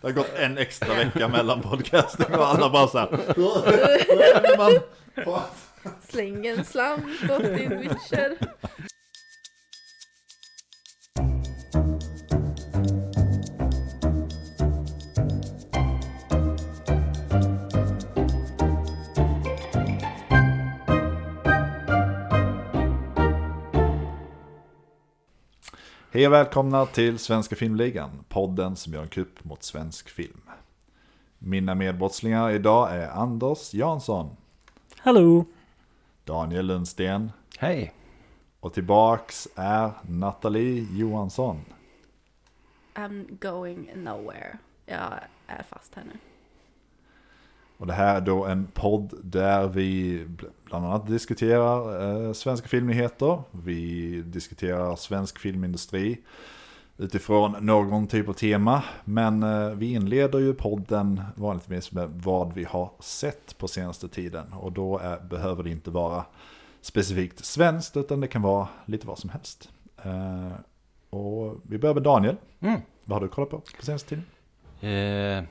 Det har gått en extra vecka mellan podcasting och alla bara så här. Man? Släng en slant åt din Witcher. Hej och välkomna till Svenska Filmligan, podden som gör en kupp mot svensk film. Mina medbrottslingar idag är Anders Jansson, Hallå! Daniel Lundsten Hej! och tillbaks är Nathalie Johansson. I'm going nowhere. Jag är fast här nu. Och det här är då en podd där vi bl- bland annat diskuterar eh, svenska filmnyheter. Vi diskuterar svensk filmindustri utifrån någon typ av tema. Men eh, vi inleder ju podden vanligtvis med vad vi har sett på senaste tiden. Och då är, behöver det inte vara specifikt svenskt utan det kan vara lite vad som helst. Eh, och vi börjar med Daniel. Mm. Vad har du kollat på på senaste tiden? Eh,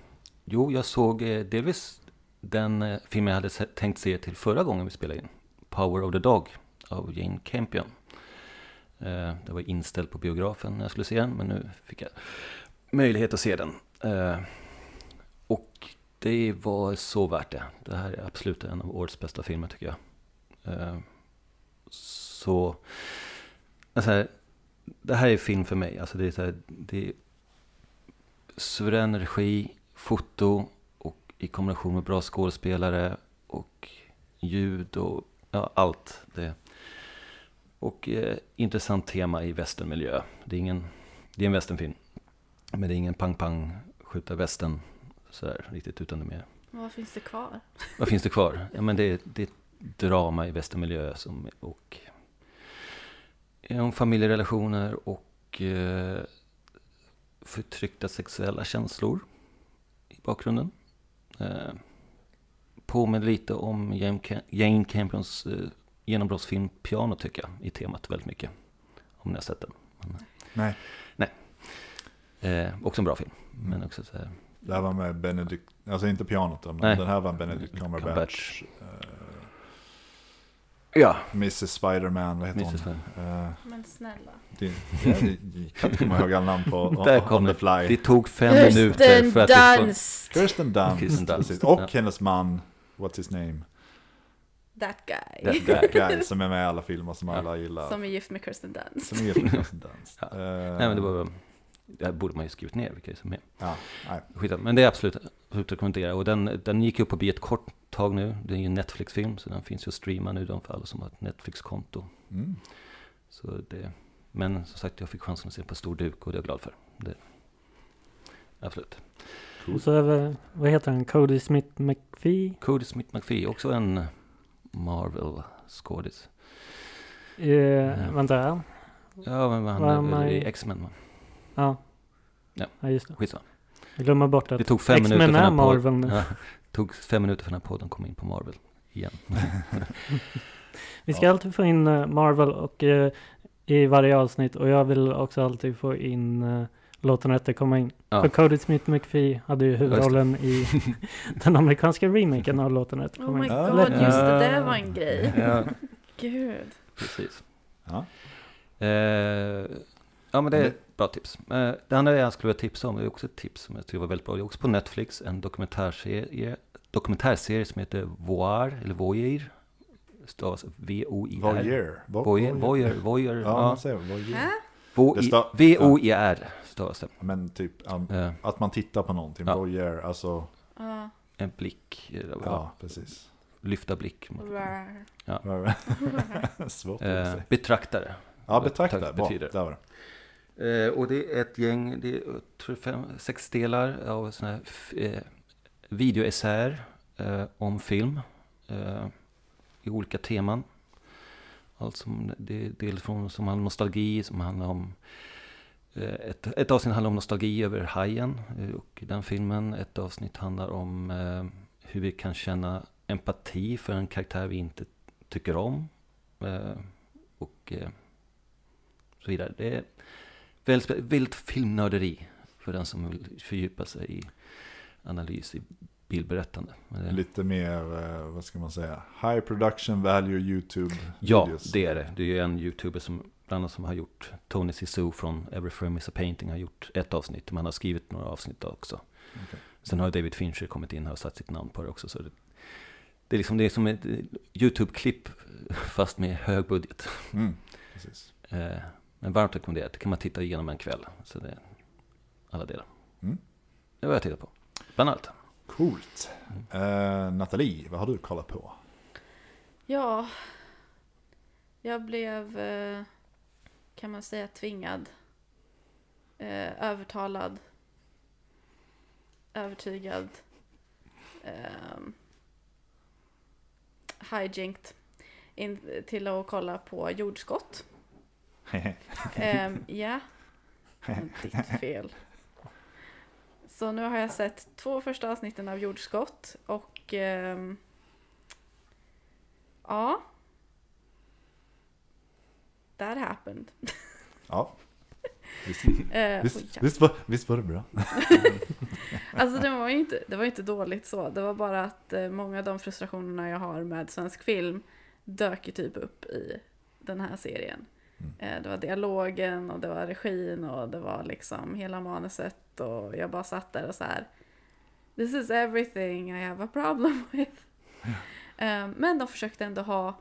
jo, jag såg eh, delvis den eh, film jag hade tänkt se till förra gången vi spelade in. Power of the Dog av Jane Campion. Eh, det var inställt på biografen när jag skulle se den, men nu fick jag möjlighet att se den. Eh, och det var så värt det. Det här är absolut en av årets bästa filmer tycker jag. Så, alltså, här, det här är film för mig. Alltså det är, så här, det är suverän regi, foto i kombination med bra skådespelare och ljud och ja, allt. Det. Och eh, intressant tema i västernmiljö. Det är, ingen, det är en västernfilm. Men det är ingen pang-pang skjuta västern sådär riktigt utan det är mer. Vad finns det kvar? Vad finns det kvar? Ja, men det, är- det är ett drama i västermiljö som, och eh, om familjerelationer och eh, förtryckta sexuella känslor i bakgrunden. Eh, påminner lite om Jane, Cam- Jane Campions eh, genombrottsfilm Piano tycker jag, i temat väldigt mycket. Om ni har sett den. Nej. Eh, också en bra film. Men också så här, Det här var med Benedict, alltså inte pianot men Nej. den här var Benedict Cumberbatch. Cumberbatch. Eh, ja, Mrs Spiderman, vad heter Mrs. hon? Eh, Men snälla. det, jag, jag kan inte komma ihåg alla namn på Där on, kom on the fly. det tog fem minuter för att Dunst! Kirsten Dunst. Kirsten Dunst. Och ja. hennes man, what's his name? That guy. That That guy som är med i alla filmer som Ja. alla gillar. Som är gift med Kirsten Dunst. Som är gift med Kirsten Dunst. Ja. Eh, Nej men det var Det borde man ju skrivit ner vilka som är Ja, nej. Skit, Men det är absolut, absolut att rekommendera. Och den, den gick upp på bio ett kort tag nu. Det är ju en Netflix-film så den finns ju att streama nu de för alla som har ett Netflix-konto. Mm. Så det, men som sagt jag fick chansen att se på stor duk och det är jag glad för. Det, absolut. Och så över, vad heter han, Cody Smith McPhee? Cody Smith McPhee, också en Marvel-skådis. Eh, Ja. Vänta, Ja men han är i X-Men va? Ja. Ja. Ja, just det. Skitsamma. Jag glömmer bort Det att tog fem minuter för är Marvel nu. Ja, tog fem minuter för den här podden kom in på Marvel igen. Vi ska Ja. alltid få in eh, Marvel och eh, i varje avsnitt och jag vill också alltid få in uh, låten rätt att komma in. Ja. För Cody Smith McPhee hade ju huvudrollen i den amerikanska remaken av låten rätt att Oh komma my in. Ja. god, just det där var en grej. Ja, Gud. precis. Ja. Eh, ja men det är ett bra tips. Eh, det andra jag skulle vilja tipsa om är också ett tips som jag tycker var väldigt bra. Det är också på Netflix, en dokumentärserie, dokumentärserie som heter Voir, eller Voyeur. Stavas V-O-I-R. Voyeur. Vo- Voyeur, Voyeur. Ja, man Ja, säger voyeur. Det sta- V-O-I-R stavas det. Men typ att man tittar på någonting. Ja. Voyeur, alltså. Ja. en blick, eh, Ja, precis. lyfta blick. Rär. Svårt att Eh, säga. betraktare. Ja, betraktare. Betyder. där var det. Eh, och det är ett gäng, det är eh, jag tror fem, sex delar av sådana här eh, videoessäer eh, om film eh, i olika teman. Allt som, det är dels från som handlar om nostalgi, som handlar om eh, ett, ett avsnitt handlar om nostalgi över Hajen eh, och den filmen. Ett avsnitt handlar om eh, hur vi kan känna empati för en karaktär vi inte tycker om. Eh, och eh, så vidare. Det väldigt, filmnörderi för den som vill fördjupa sig i analys, i bildberättande. Lite mer, eh, vad ska man säga, high production value YouTube Ja, videos. det är det. Det är ju en youtuber som, bland annat som har gjort, Tony Sisu från Every Frame is a Painting har gjort ett avsnitt, men han har skrivit några avsnitt också. Okej. Sen har David Fincher kommit in här och satt sitt namn på det också. Så det, det är liksom det är som ett eh, YouTube-klipp fast med hög budget. Mm, precis. Men varmt rekommenderat, det kan man titta igenom en kväll. Så det är alla delar. Mm. Det var jag tittat på, bland annat. Coolt. Eh, Nathalie, vad har du kollat på? Ja, jag blev, eh, kan man säga, tvingad. Eh, övertalad. Övertygad. Hijanked. In, till att kolla på jordskott. Ehm, Ja, ditt fel. Så nu har jag sett två första avsnitten av jordskott och ehm, ja. That happened. ja. Visst, Eh, visst, visst, var, visst var det bra? Alltså det var ju inte, det var inte dåligt så. Det var bara att eh, många av de frustrationerna jag har med svensk film dök ju typ upp i den här serien. Mm. Det var dialogen och det var regin och det var liksom hela manuset och jag bara satt där och så här. This is everything I have a problem with. Eh, men de försökte ändå ha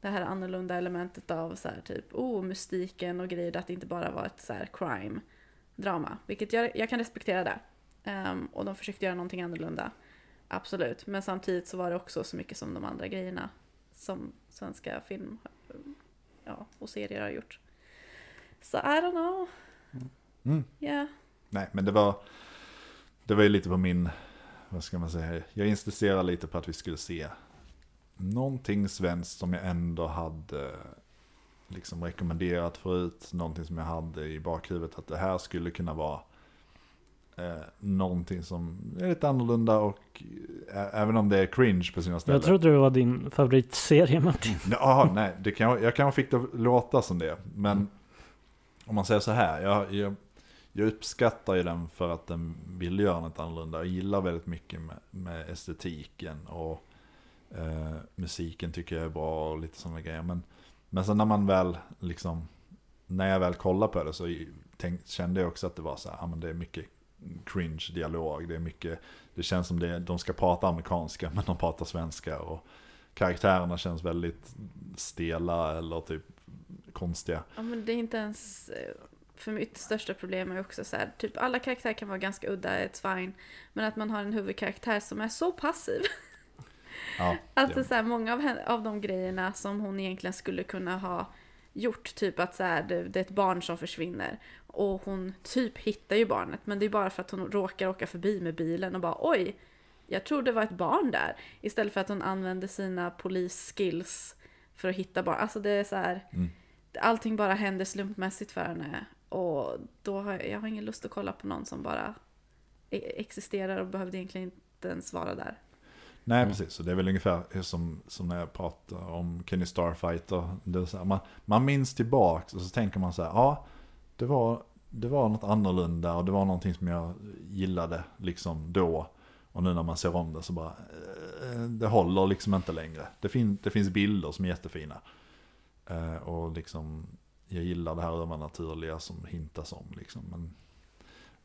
det här annorlunda elementet av så här typ, oh, mystiken och grejer, att det inte bara var ett så här crime-drama. Vilket jag, jag kan respektera det. Um, och de försökte göra någonting annorlunda. Absolut. Men samtidigt så var det också så mycket som de andra grejerna som svenska film ja, och serier har gjort. Så I don't know. Mm. Yeah. Nej, men det var, det var ju lite på min, vad ska man säga, jag insisterade lite på att vi skulle se någonting svenskt som jag ändå hade liksom rekommenderat förut, någonting som jag hade i bakhuvudet att det här skulle kunna vara eh, någonting som är lite annorlunda och ä- även om det är cringe på sina ställen. Jag trodde det var din favoritserie Martin. Ja, nej, det kan, jag kanske fick det att låta som det. Men om man säger så här, jag, jag, jag uppskattar ju den för att den vill göra något annorlunda. Jag gillar väldigt mycket med, med estetiken och eh, musiken tycker jag är bra och lite sådana grejer. Men, men sen när man väl, liksom, när jag väl kollar på det så tänk, kände jag också att det var så här, ja men det är mycket cringe dialog. Det är mycket, det känns som det, de ska prata amerikanska men de pratar svenska. Och karaktärerna känns väldigt stela eller typ konstiga. Ja, men det är inte ens... eh, För mitt största problem är också så här, typ alla karaktärer kan vara ganska udda, it's fine. Men att man har en huvudkaraktär som är så passiv. Ja, Att det- det är så här, många av, henne, av de grejerna som hon egentligen skulle kunna ha gjort, typ att så här, det, är ett barn som försvinner. Och hon typ hittar ju barnet, men det är bara för att hon råkar åka förbi med bilen och bara oj, jag tror det var ett barn där. Istället för att hon använder sina polisskills för att hitta barn. Alltså det är så här, Mm. allting bara händer slumpmässigt för henne. Och då har jag, jag har ingen lust att kolla på någon som bara e- existerar och behövde egentligen inte ens vara där. Nej, Mm. precis. Så det är väl ungefär som, som när jag pratar om Kenny Starfighter. Det så här, man, man minns tillbaka och så tänker man så här, ja, det var, det var något annorlunda och det var någonting som jag gillade liksom då. Och nu när man ser om det så bara, eh, det håller liksom inte längre. Det, fin, det finns bilder som är jättefina. Eh, och liksom, jag gillar det här övernaturliga som hintas om liksom. Men,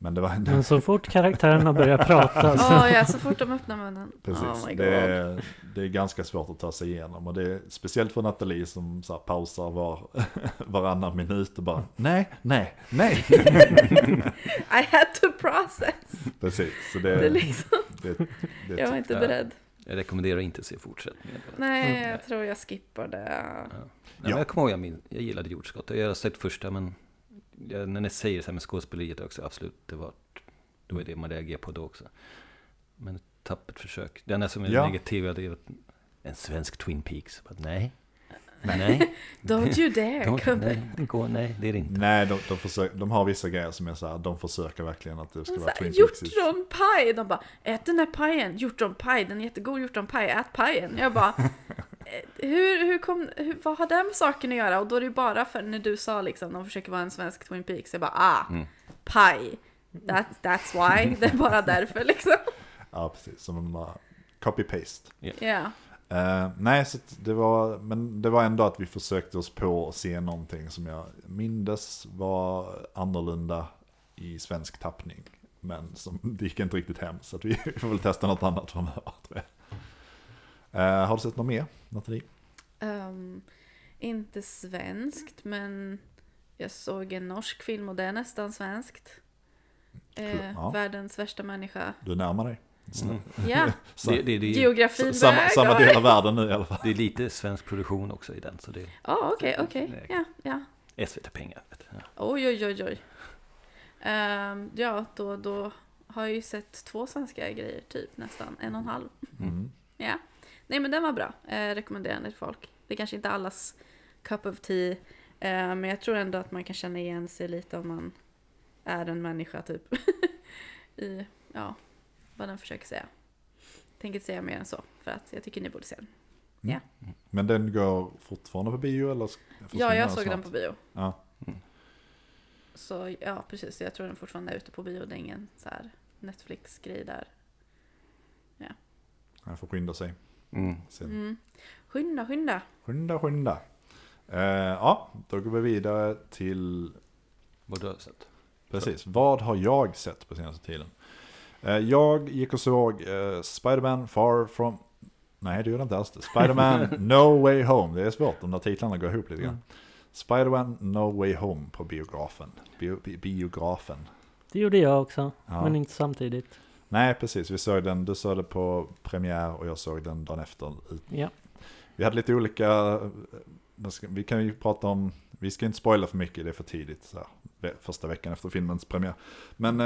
men det var ändå... Men så fort karaktärerna börjar prata så... Ja, ja, så fort de öppnar munnen. Precis, Oh my god. det, är, det är ganska svårt att ta sig igenom. Och det är speciellt för Nathalie som så här pausar var, varannan minut och bara nej, nej, nej. I had to process. Precis, så Det är det, liksom, det, det jag var inte Ja. beredd. Jag rekommenderar inte att se fortsättningen. Nej, Mm. jag tror jag skippar det. Nej, Ja. jag kommer ihåg, jag, min, jag gillade jordskott. Jag har sett första, men jag, när ni säger så här med skådespeleriet också, absolut, det var det, var det man reagerade på då också. Men ett tappert försök. Det enda som är Ja. negativt är en svensk Twin Peaks. Bara, nej, nej, Don't you dare, Don't- nej, gå, nej, det är det inte. nej de, de, försöker, de har vissa grejer som är så här, de försöker verkligen att det ska Så vara Twin Peaks. Hjortronpaj! De bara, ät den här pajen, hjortronpaj, den är jättegod hjortronpaj, ät pajen. Jag bara, hur, hur kom, hur, vad har det med saken att göra? Och då är det ju bara för när du sa liksom, de försöker vara en svensk Twin Peaks, jag bara ah, Mm. paj. That, that's why, det är bara därför liksom. Ja, precis. Som en bara copy-paste. Ja. Eh, nej, så det var, men det var ändå att vi försökte oss på att se någonting som jag mindes var annorlunda i svensk tappning. Men som, det gick inte riktigt hem, så vi får väl testa något annat framöver tror jag. Eh, har du sett något mer, Nathalie? Ehm, inte svenskt, men jag såg en norsk film och det är nästan svenskt. Eh, Ja. Världens värsta människa. Du närmar dig. Mm. Ja, Det, det, det, är- geografiväg. samma, samma del av världen nu i alla fall. det är lite svensk produktion också i den, så det är Ja, okej, okej. Ja, ja. SVT-pengar. Ja. Oj, oj, oj, oj. Ehm, ja, då, då har jag ju sett två svenska grejer, typ nästan. En och en halv. Mm. Ja. Nej, men den var bra. Eh, rekommenderar den till folk. Det är kanske inte allas cup of tea. Eh, men jag tror ändå att man kan känna igen sig lite om man är en människa, typ. I, ja, vad den försöker säga. Tänker inte säga mer än så, för att jag tycker ni borde se den. Men den går fortfarande på bio eller? Ja, jag såg snart? den på bio. Ja, Så ja, precis. Jag tror den fortfarande är ute på bio. Det är ingen så här Netflix-grej där. jag får skynda sig. Mm. Sen. Mm. Skynda, skynda. Skynda, skynda. Eh, ja, då går vi vidare till, Vad du har sett? precis, vad har jag sett på senaste tiden? Eh, jag gick och såg eh, Spider-Man Far From... Nej, det gjorde jag inte alls. Spider-Man No Way Home. Det är svårt, de där titlarna går ihop lite grann. Mm. Spider-Man No Way Home på biografen. Bio, bi, biografen. Det gjorde jag också, Ja. men inte samtidigt. Nej, precis. Vi såg den, du såg det på premiär och jag såg den dagen efter. Ja. Vi hade lite olika, eh, vi kan ju prata om, vi ska inte spoila för mycket, det är för tidigt, så här, första veckan efter filmens premiär. Men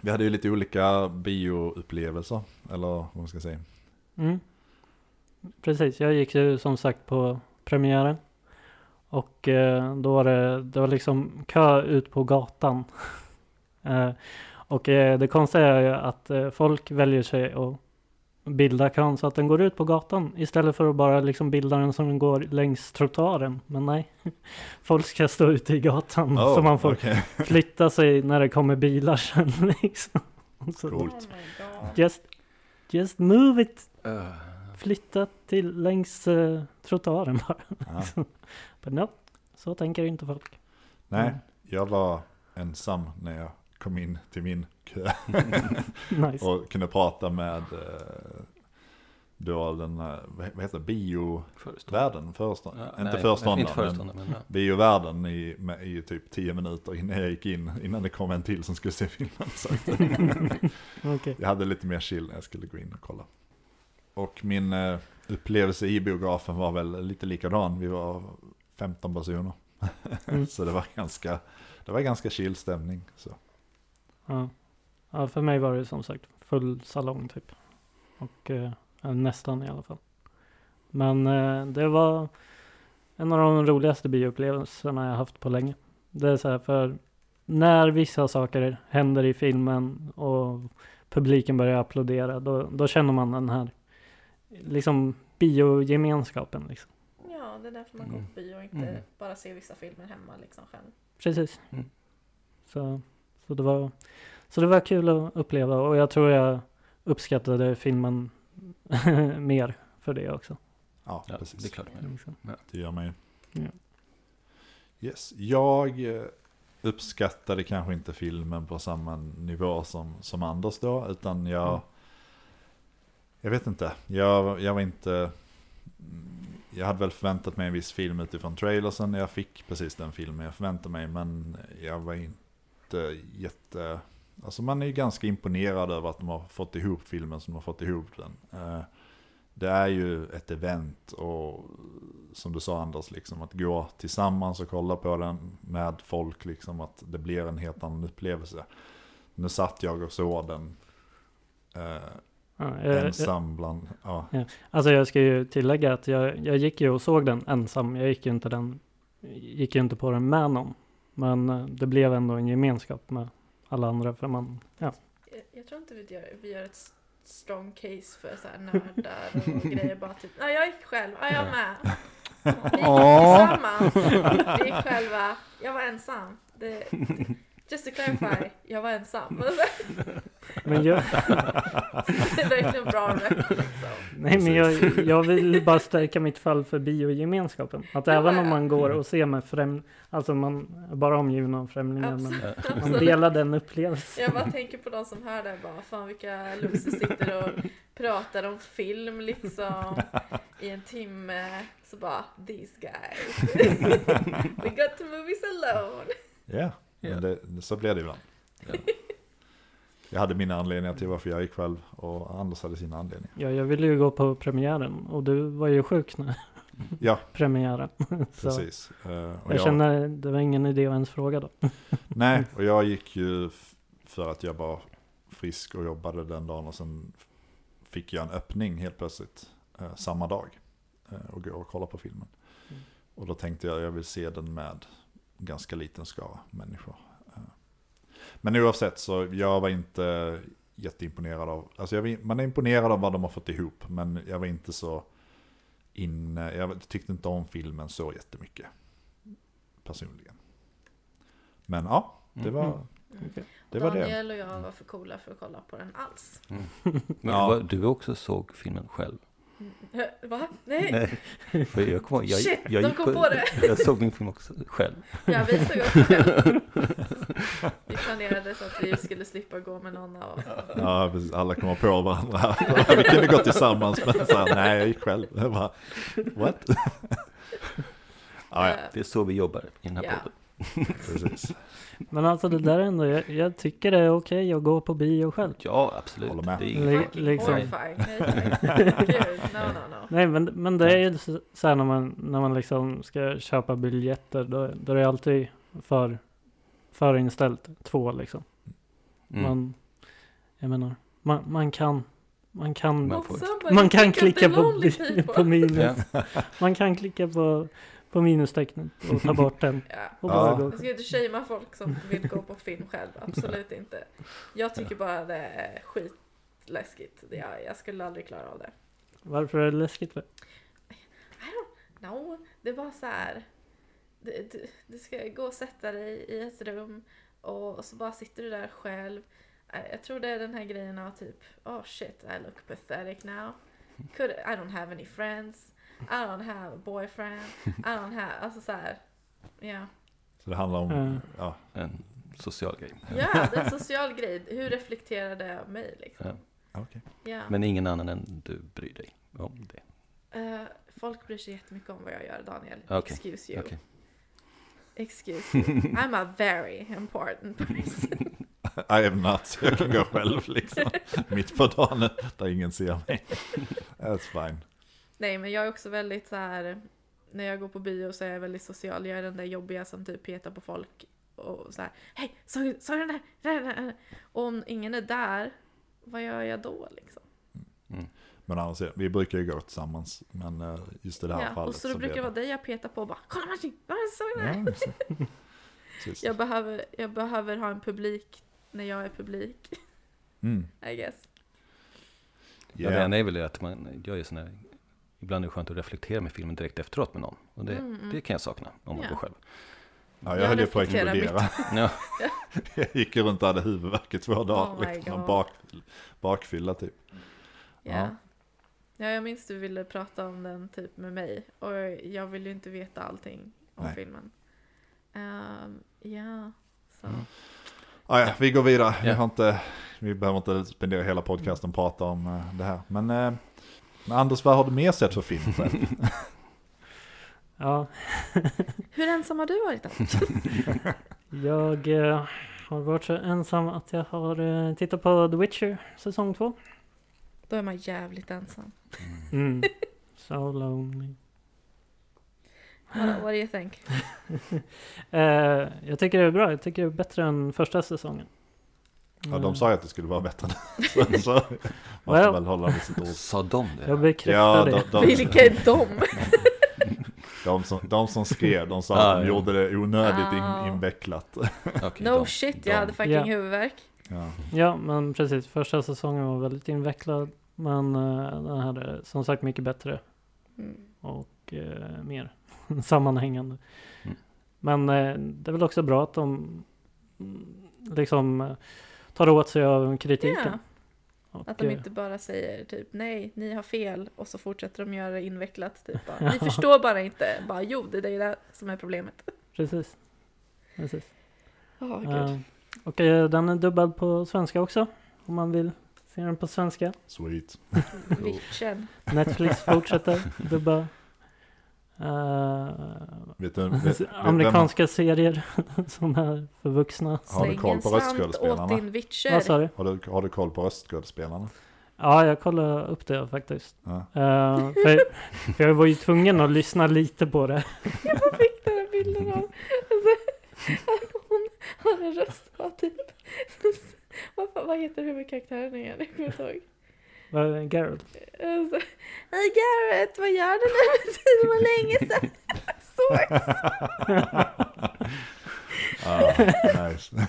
vi hade ju lite olika bioupplevelser, eller vad man ska säga. Mm. Precis, jag gick ju som sagt på premiären. Och eh, då var det, det var liksom kö ut på gatan. eh, och eh, det konstiga är ju att eh, folk väljer sig att bilda kön så att den går ut på gatan istället för att bara liksom bilda den som den går längs trottoaren. Men nej, folk ska stå ute i gatan så Oh, man får okej. flytta sig när det kommer bilar sen liksom. Så Coolt. Just, just move it Uh, flytta till längs uh, trottoaren bara. Ja. Men no, så tänker inte folk. Nej, Mm. jag var ensam när jag kom in till min kö Nice. och kunde prata med eh, då den, eh, vad heter det, föreståndare, Ja, inte nej, föreståndare, Inte men föreståndare, men ja. biovärlden i, med, i typ 10 minuter innan jag gick in, innan det kom en till som skulle se filmen. Okej. jag hade lite mer chill när jag skulle gå in och kolla. Och min eh, upplevelse i biografen var väl lite likadan, vi var 15 personer. Mm. så det var ganska, det var ganska chill stämning. Så. Ja. ja, för mig var det som sagt full salong typ. Och eh, nästan i alla fall. Men eh, det var en av de roligaste bioupplevelserna jag haft på länge. Det är så här för när vissa saker händer i filmen och publiken börjar applådera då, då känner man den här liksom biogemenskapen liksom. Ja, det är därför man går Mm. på bio och inte Mm. bara ser vissa filmer hemma liksom själv. Precis. Mm. Så, så, det var, så det var kul att uppleva och jag tror jag uppskattade filmen mer för det också. Ja, Ja, precis. det är klart. men- Liksom. Det gör man ju. Ja. Yes. Jag eh, uppskattade kanske inte filmen på samma nivå som, som Anders då, utan jag... Mm. Jag vet inte. Jag, jag var inte... mm, Jag hade väl förväntat mig en viss film utifrån trailersen. Jag fick precis den filmen jag förväntade mig, men jag var inte jätte... Alltså man är ju ganska imponerad över att de har fått ihop filmen som de har fått ihop den. Eh, Det är ju ett event och som du sa Anders, liksom, att gå tillsammans och kolla på den med folk, liksom, att det blir en helt annan upplevelse. Nu satt jag och såg den eh, Ja, jag, jag, ensam bland, ja, alltså jag ska ju tillägga att jag, jag gick ju och såg den ensam. Jag gick ju inte, den, gick ju inte på den med någon. Men eh, det blev ändå en gemenskap med alla andra för man, ja. Jag, jag tror inte vi gör, vi gör ett strong case för så här nördar och grejer. Bara typ, ja jag gick själv, ja jag med. Vi gick tillsammans. Vi gick själva, jag var ensam. Det, just to clarify, jag var ensam. Men jag, det är verkligen bra record liksom. nej, men jag, jag vill bara stärka mitt fall för biogemenskapen. Att även om man går och ser med främ... Alltså man är bara omgiven av främlingar. Men Absolut. man delar den upplevelsen. Jag bara tänker på de som hör det bara, fan vilka losers sitter och pratar om film liksom i en timme. Så bara, these guys. We got to movies alone. Ja. Men det, så blir det ibland. Ja. Jag hade mina anledningar till varför jag gick själv och Anders hade sina anledningar. Ja, jag ville ju gå på premiären och du var ju sjuk när Ja, premiären. Precis. Och jag jag, känner det var ingen idé att ens fråga då. Nej, och jag gick ju för att jag var frisk och jobbade den dagen och sen fick jag en öppning helt plötsligt eh, samma dag eh, och gå och kolla på filmen. Mm. Och då tänkte jag jag vill se den med ganska liten skara människor. Eh, Men oavsett så jag var inte jätteimponerad av, alltså jag, var- man är imponerad av vad de har fått ihop men jag var inte så inne, jag tyckte inte om filmen så jättemycket personligen. Men ja, det var, Mm. Okej. det var det. Daniel och jag var för coola för att kolla på den alls. Men Ja. du också såg filmen själv? Va? Nej! För jag, kom, jag, Shit, jag, de kom på det. Jag såg min film också själv. Ja, vi såg också själv. Vi planerade så att vi skulle slippa gå med någon av oss. Ja, precis. Alla kommer på varandra. Vi kunde gå tillsammans, men så här, nej, jag gick själv. Jag bara, what? ja, ja, Det är så vi jobbar i den här Ja. podden. precis. Men alltså det där ändå, jag, jag tycker det är okej att gå på bio själv. Ja, absolut. Håller med. Det är Fucking liksom. Nej tack. Gud, no no no. Nej men, men det är ju så, här när man, när man liksom ska köpa biljetter, då, då är det alltid för, förinställt två liksom. Mm. Man, jag menar, man, man kan, man kan, Man man kan klicka på, på minus, man kan klicka på, på minustecknet och ta bort den Ja. och Ja. gå. Jag ska inte shamea folk som vill gå på film själv, absolut inte. Jag tycker bara det är skitläskigt. Jag, jag skulle aldrig klara av det. Varför är det läskigt? För? No, det var så här. Du, du, du ska gå och sätta dig i ett rum och, så bara sitter du där själv. Eh, Jag tror det är den här grejen av typ, oh shit, I look pathetic now. Could, I don't have any friends. I don't have a boyfriend. I don't have, alltså så här. Ja. Så det handlar om, Mm. ja, En social grej. Ja, det är en social grej. Hur reflekterar det av mig liksom? Ja. okej. Ja. Men ingen annan än du bryr dig om det. Eh, folk bryr sig jättemycket om vad jag gör, Daniel. Okej, Excuse you. okej. Excuse you. I'm a very important person. I am not, jag kan gå själv liksom. Mitt på dagen där ingen ser mig. That's fine. Nej, men jag är också väldigt så här. När jag går på bio så är jag väldigt social. Jag är den där jobbiga som typ petar på folk och så här. Hej, såg du den där? Den där, den där? Och om ingen är där, vad gör jag då liksom? Mm. Men annars, vi brukar ju gå tillsammans. Men eh, just i det här Ja, fallet och så, det brukar blir vara dig jag petar på och bara Kolla Martin! Vad såg du den? Ja, så- precis. Jag behöver, jag behöver ha en publik när jag är publik, Mm. I guess. Ja, det enda är väl det att man gör ju sådana ibland är det skönt att reflektera med filmen direkt efteråt med någon. Och det, Mm, mm. det kan jag sakna om man Ja. går själv. Ja, jag Jag höll ju på att explodera. Ja, Jag gick ju runt och hade huvudvärk i två dagar. Oh liksom, bak, bakfylla typ. Ja. Ja. ja, jag minns du ville prata om den typ med mig och jag vill ju inte veta allting om Nej. filmen. Ehm, ja, så. Mm. Ah, ja, vi går vidare. Vi, har inte, vi behöver inte spendera hela podcasten och prata om eh, det här. Men, eh, men Anders, vad har du mer sett för film själv? Ja, Hur ensam har du varit då? jag eh, har varit så ensam att jag har eh, tittat på The Witcher säsong 2. Då är man jävligt ensam. Mm. So lonely. What, what do you think? Eh, jag tycker det är bra. Jag tycker det är bättre än första säsongen. Ja, de sa ju att det skulle vara bättre. så, så måste Well. väl hålla med sitt ord. sa de det? Jag bekräftar Ja, det. de, de, Vilka är de? de, som, de som skrev, de sa Ah, att de ja. gjorde det onödigt Ah. in, invecklat. Okej, No de- shit, de- jag hade fucking Ja. huvudvärk. Ja. Ja, men precis. Första säsongen var väldigt invecklad. Men eh, den här är som sagt mycket bättre Mm. och eh, mer sammanhängande. Mm. Men eh, det är väl också bra att de mm, liksom eh, tar åt sig av kritiken. Ja, Och, att de eh, inte bara säger typ nej, ni har fel och så fortsätter de göra det invecklat. Typ bara, Ni förstår bara inte. Bara jo, det är det som är problemet. Precis. Precis. Ja, gud. Eh, och eh, den är dubbad på svenska också. Om man vill se den på svenska. Sweet. Netflix fortsätter dubba. Eh, Vet du, vet, vet, amerikanska serier som är för vuxna. Har du koll på röstskådespelarna? Vad? Har du, har du koll på röstskådespelarna? Ja, jag kollade upp det faktiskt. Ja. Eh, för, för jag var ju tvungen att lyssna lite på det. Jag fick den här bilden av alltså, hon har en röst av typ vad, heter huvudkaraktären igen? Jag kommer inte ihåg. Vad- Geralt. Alltså, Hej Garrett, vad gör du nu? Det var länge sedan jag såg. Ja, nice.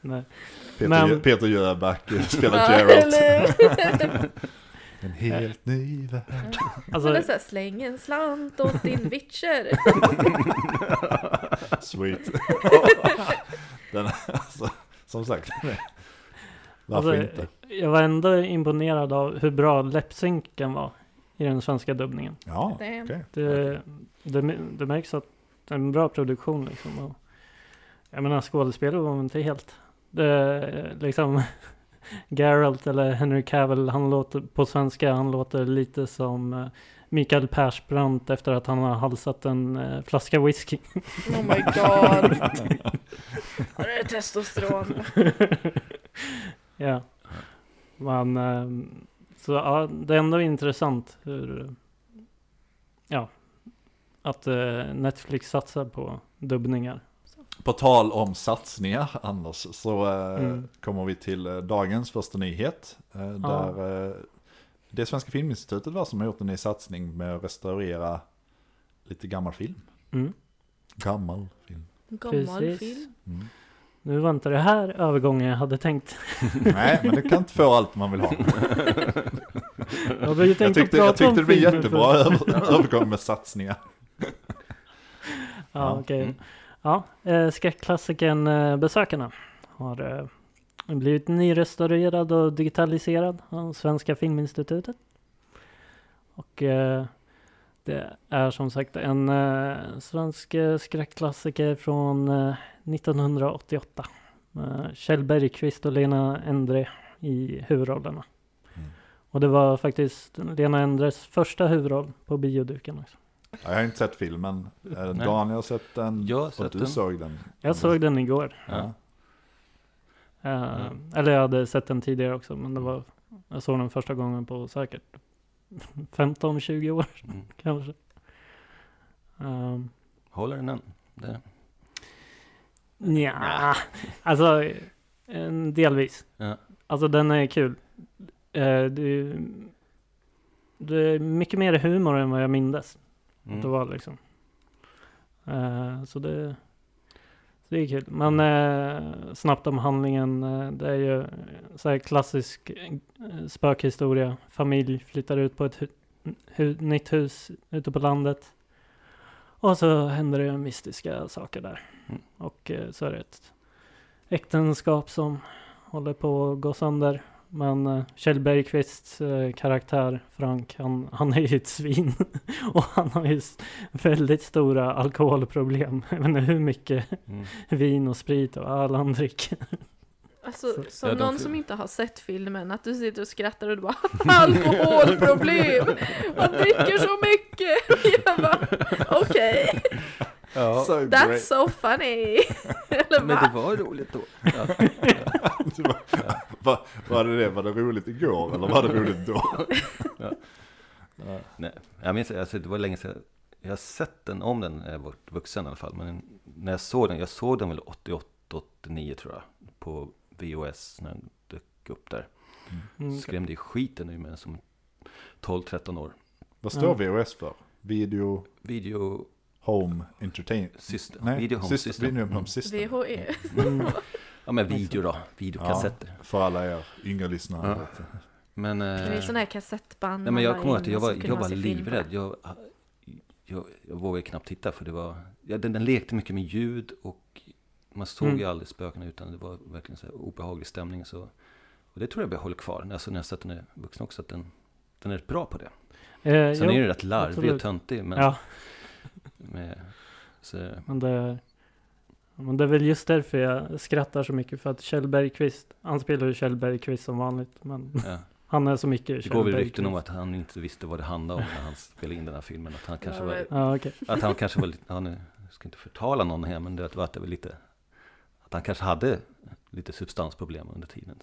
Nej. Peter, Men- Peter Jöback spelar Geralt. En helt ny värld. Alltså, är Alltså, så här, släng en slant åt din Witcher. Sweet. Den, alltså, som sagt. Varför alltså, inte? jag var ändå imponerad av hur bra läppsynken var i den svenska dubbningen. Ja, okej. Det, det, det märks att det är en bra produktion liksom. Och, jag menar skådespelare var inte helt... Det, liksom Geralt eller Henry Cavill, han låter på svenska, han låter lite som eh, Mikael Persbrandt efter att han har halsat en eh, flaska whisky. Oh my god. Det är testosteron. ja. Men ehm, så ja, det är ändå intressant hur ja, att eh, Netflix satsar på dubbningar. På tal om satsningar Anders, så eh, Mm. kommer vi till eh, dagens första nyhet. Där eh, det Svenska Filminstitutet var som har gjort en ny satsning med att restaurera lite gammal film. Mm. Gammal film. Gammal Precis. film. Mm. Nu var inte det här övergången jag hade tänkt. Nej, men du kan inte få allt man vill ha. Jag hade ju tänkt Jag tyckte, jag tyckte det blev jättebra över, övergång med satsningar. Ja, Ja. okej. Mm. Ja, eh, skräckklassikern eh, Besökarna har eh, blivit nyrestaurerad och digitaliserad av Svenska Filminstitutet. Och eh, det är som sagt en eh, svensk eh, skräckklassiker från eh, 1988. Med Kjell Bergqvist och Lena Endre i huvudrollerna. Mm. Och det var faktiskt Lena Endres första huvudroll på bioduken också. Jag har inte sett filmen. Daniel har sett den. Jag har och sett du den. såg den. Jag såg den igår. Ja. Eh, Eller jag hade sett den tidigare också, men det var, jag såg den första gången på säkert 15-20 år Mm. kanske. Um, Håller den än? Det. Nja, alltså en delvis. Ja. Alltså den är kul. Eh, det, det är mycket mer humor än vad jag mindes. Mm. Det var liksom. Eh, så det, det är kul. Men eh, snabbt om handlingen. Eh, det är ju eh, så här klassisk eh, spökhistoria. Familj flyttar ut på ett hu- hu- nytt hus ute på landet. Och så händer det mystiska saker där. Mm. Och så är det ett äktenskap som håller på att gå sönder. Men eh, Kjell Bergqvists eh, karaktär Frank, han, han är ju ett svin. och han har ju väldigt stora alkoholproblem. Jag vet inte hur mycket Mm. vin och sprit och öl han dricker. Alltså, Så- som Ja, någon som inte har sett filmen, att du sitter och skrattar och du bara alkoholproblem! Man dricker så mycket! Jag bara okej, Ja, So that's great. so funny! Eller men det va? var roligt då. Ja. Det var, var, var det det? Var det roligt igår eller var det roligt då? Ja. Nej, jag minns, alltså, det var länge sedan. Jag har sett den om den jag var vuxen i alla fall. Men när jag såg den, jag såg den väl 88, 89 tror jag. På VHS när den dök upp där. Mm. Skrämde skiten ur mig som 12-13 år. Vad står VHS för? Video Video Home Entertainment? System. Nej, Video Home System. System. Video Home Mm. System. VHE. Mm. Ja men video då, videokassetter. För alla er yngre lyssnare. Ja. Men, Det är eh, sådana här kassettband nej, men jag kommer ihåg att jag var, jag var livrädd. Jag, jag, jag vågade knappt titta för det var, ja, den, den lekte mycket med ljud och man såg Mm. ju aldrig spökena utan det var verkligen så här obehaglig stämning. Så, och det tror jag behåller kvar, alltså när jag sett den är vuxen också, att den, den är rätt bra på det. Eh, Sen jo, är den rätt larvig absolut. och töntig. Men, Ja, med, så, men det, men det är väl just därför jag skrattar så mycket. För att Kjell Bergqvist, han spelar ju Kjell Bergqvist som vanligt. Men ja. han är så mycket Det Kjell går väl rykten om att han inte visste vad det handlade om när han spelade in den här filmen. Att han kanske var, Ja, okej. att han kanske var lite, han är- jag ska inte förtala någon här, men det var att det var lite, att han kanske hade lite substansproblem under tiden,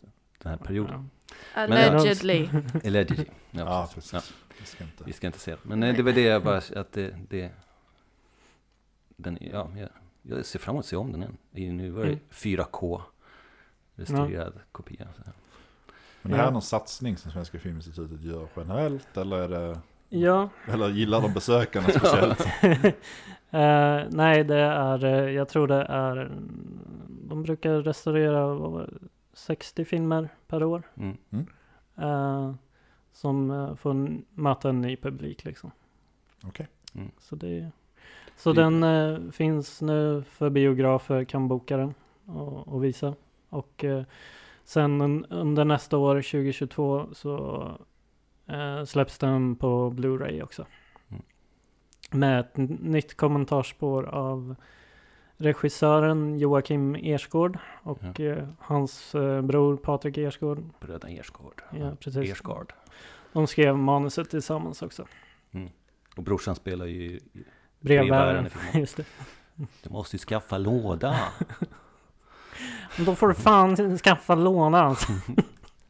den här perioden. Ja. Allegedly. Allegedly. Ja, Ja, precis. Ja, Vi ska inte. vi ska inte säga det. Men nej, det var det jag bara, att det, det den, ja, jag, jag ser fram emot att se om den igen. I- Nu var det Mm. 4K restaurerad kopia. Så. Men det här är Ja. någon satsning som Svenska Filminstitutet gör generellt? Eller, är det, Ja, eller gillar de besökarna speciellt? Eh, nej, det är, eh, jag tror det är, mm, de brukar restaurera vad var det, 60 filmer per år. Mm. eh, som eh, får möta en ny publik liksom. Okej. Så, det, så den eh, finns nu för biografer, kan boka den och, och visa. Och eh, sen un, under nästa år, 2022, så eh, släpps den på Blu-ray också. Mm. Med ett nytt kommentarspår av regissören Joakim Ersgård och eh, hans eh, bror Patrik Ersgård. Bröderna Ersgård. Ja, precis. Ersgård. De skrev manuset tillsammans också. Och brorsan spelar ju Brevbäraren. Just det. Du måste ju skaffa låda. Men då får du fan skaffa lådan.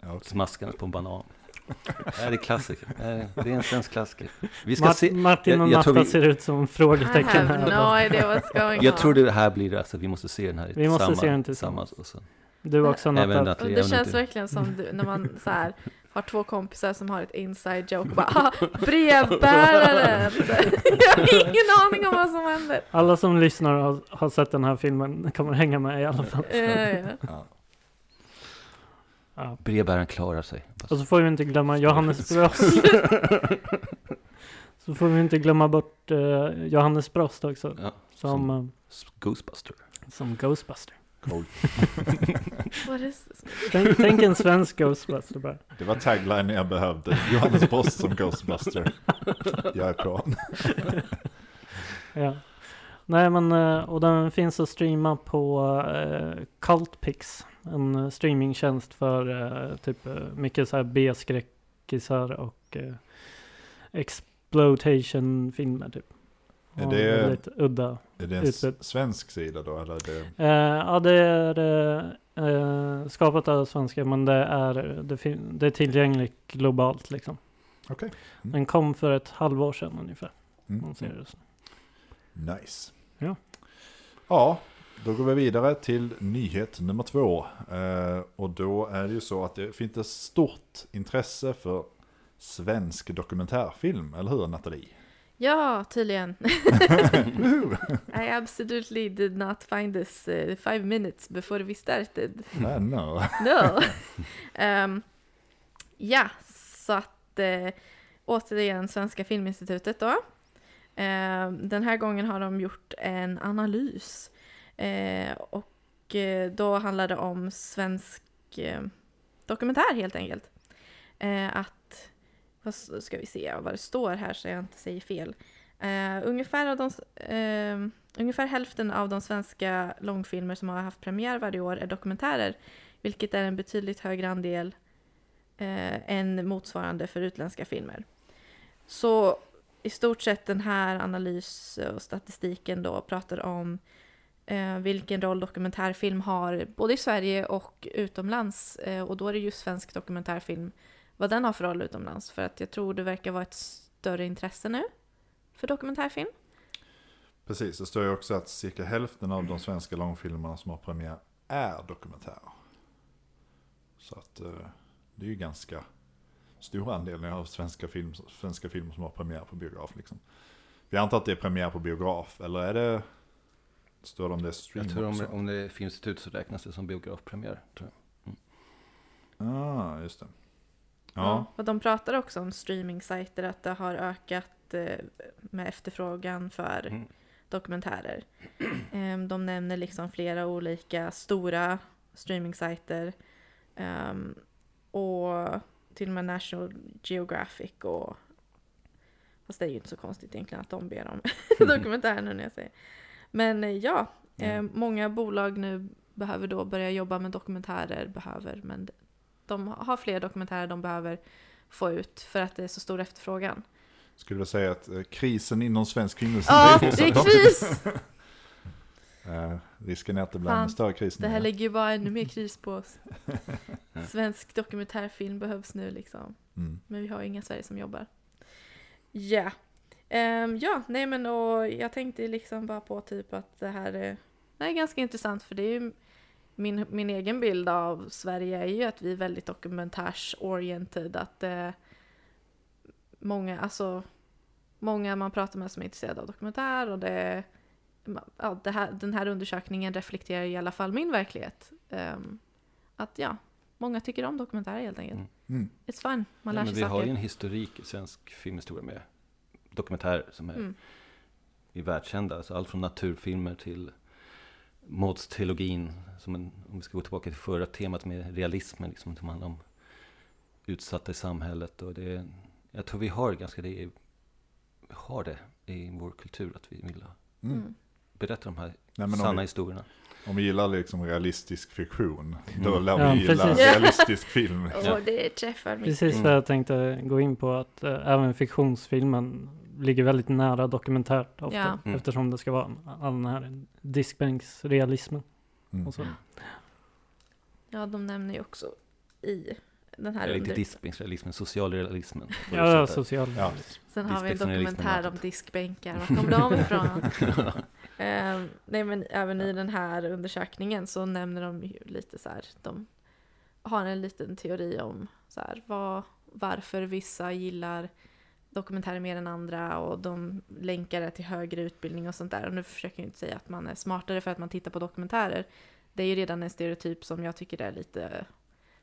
Ja, okej. Smaskandes på en banan. Det är klassiker. Det är- Det är en svensk klassiker. Vi ska Mart- se. Martin och jag- jag Natta vi- ser ut som frågetecken här. no idea what's going Jag on. tror det här blir alltså, vi måste se den här Vi måste se den tillsammans. Och så. Du också Även Natta. Det känns verkligen som du, när man så här, har två kompisar som har ett inside joke och bara ah, brevbäraren! Jag har ingen aning om vad som händer. Alla som lyssnar och har, har sett den här filmen kommer hänga med i alla fall. Ja, ja. Ja. Ja. Brevbäraren klarar sig. Och så får vi inte glömma Johannes Brost. så får vi inte glömma bort eh, Johannes Brost också. Ja, Som, eh, Ghostbuster. som Ghostbuster. Cool. Tänk, tänk en svensk Ghostbuster bara. Det var tagline jag behövde. Johannes Brost som Ghostbuster. Jag är på. Ja. Nej men, eh, och den finns att streama på uh, Cultpix. En eh, streamingtjänst för eh, typ eh, mycket så här B-skräckisar och uh, exploitation-filmer typ. Är Och det- Väldigt udda. Är det en Utbud. svensk sida då? Eller är det... Eh, ja det är eh, skapat av svenskar men det är, det, det är tillgängligt globalt liksom. Okej. Mm. Den kom för ett halvår sedan ungefär. om man ser Mm. det. Nice. Ja. Ja, då går vi vidare till nyhet nummer två. Eh, och då är det ju så att det finns ett stort intresse för svensk dokumentärfilm, eller hur Nathalie? Ja, tydligen. I absolutely did not find this uh, five minutes before we started. Nej, no. No. Ehm, ja, så att eh, återigen Svenska Filminstitutet då. Ehm, den här gången har de gjort en analys. Eh, och då handlar det om svensk dokumentär helt enkelt. Att, vad ska vi se vad det står här så jag inte säger fel. Uh, ungefär, av de, uh, ungefär hälften av de svenska långfilmer som har haft premiär varje år är dokumentärer vilket är en betydligt högre andel uh, än motsvarande för utländska filmer. Så i stort sett den här analys och statistiken då pratar om eh, vilken roll dokumentärfilm har både i Sverige och utomlands. Och då är det just svensk dokumentärfilm, vad den har för roll utomlands. För att jag tror det verkar vara ett större intresse nu för dokumentärfilm. Precis, det står ju också att cirka hälften av de svenska långfilmerna som har premiär är dokumentärer. Så att eh, det är ju ganska stor andel av svenska, film, svenska filmer som har premiär på biograf. Liksom. Vi antar att det är premiär på biograf, eller är det Står det om det är stream Jag tror om, också? om det är Filminstitut så räknas det som biografpremiär. Tror jag. Ah, just det. Ja. Och de pratar också om streamingsajter, att det har ökat eh, med efterfrågan för Mm. dokumentärer. Ehm, De nämner liksom flera olika stora streamingsajter. ehm, Och till och med National Geographic och Fast det är ju inte så konstigt egentligen att de ber om dokumentärer nu när jag säger. Men eh, ja, Mm. många bolag nu behöver då börja jobba med dokumentärer, behöver, men de har fler dokumentärer de behöver få ut för att det är så stor efterfrågan. Skulle du säga att eh, krisen inom svensk filmindustri Ja, det är kris! Eh, risken är att det blir en större kris Det nu. här lägger ju bara ännu mer kris på oss. Svensk dokumentärfilm behövs nu liksom. Mm. Men vi har inga Sverige som jobbar. Ja. Ehm, ja, nej men och jag tänkte liksom bara på typ att det här är, det här är ganska intressant för det är ju min, min egen bild av Sverige är ju att vi är väldigt dokumentärsoriented. Att eh, många, alltså många man pratar med som är intresserade av dokumentär och det, ja, det här, den här undersökningen reflekterar i alla fall min verklighet. Ehm, att ja, många tycker om dokumentärer helt enkelt. Mm. Mm. It's fun, man Ja, lär men sig vi har ju saker. en historik i svensk filmhistoria med dokumentärer som är, Mm. är världskända. Alltså allt från naturfilmer till Som en, om vi ska gå tillbaka till förra temat med realismen, liksom, som handlar om utsatta i samhället. Och det, jag tror vi har ganska det, har det i vår kultur, att vi vill Mm. Mm. berätta de här Nej, sanna om, vi, historierna. om vi gillar liksom realistisk fiktion, då Mm. lär vi Ja, gilla precis. realistisk film. Åh, det träffar mig. Precis Mm. vad jag tänkte gå in på att eh, även fiktionsfilmen ligger väldigt nära dokumentärt ofta. Ja. Mm. Eftersom det ska vara all den här diskbänksrealismen Mm. och så. Ja, de nämner ju också i den här Eller inte diskbänksrealismen, socialrealismen. Ja, du ja, Ja. Sen har vi en dokumentär är om diskbänkar. Var kom de ifrån? Ehm, nej, men även i den här undersökningen så nämner de ju lite så här. De har en liten teori om så här, vad, varför vissa gillar dokumentärer mer än andra och de länkar det till högre utbildning och sånt där. Och nu försöker jag inte säga att man är smartare för att man tittar på dokumentärer. Det är ju redan en stereotyp som jag tycker är lite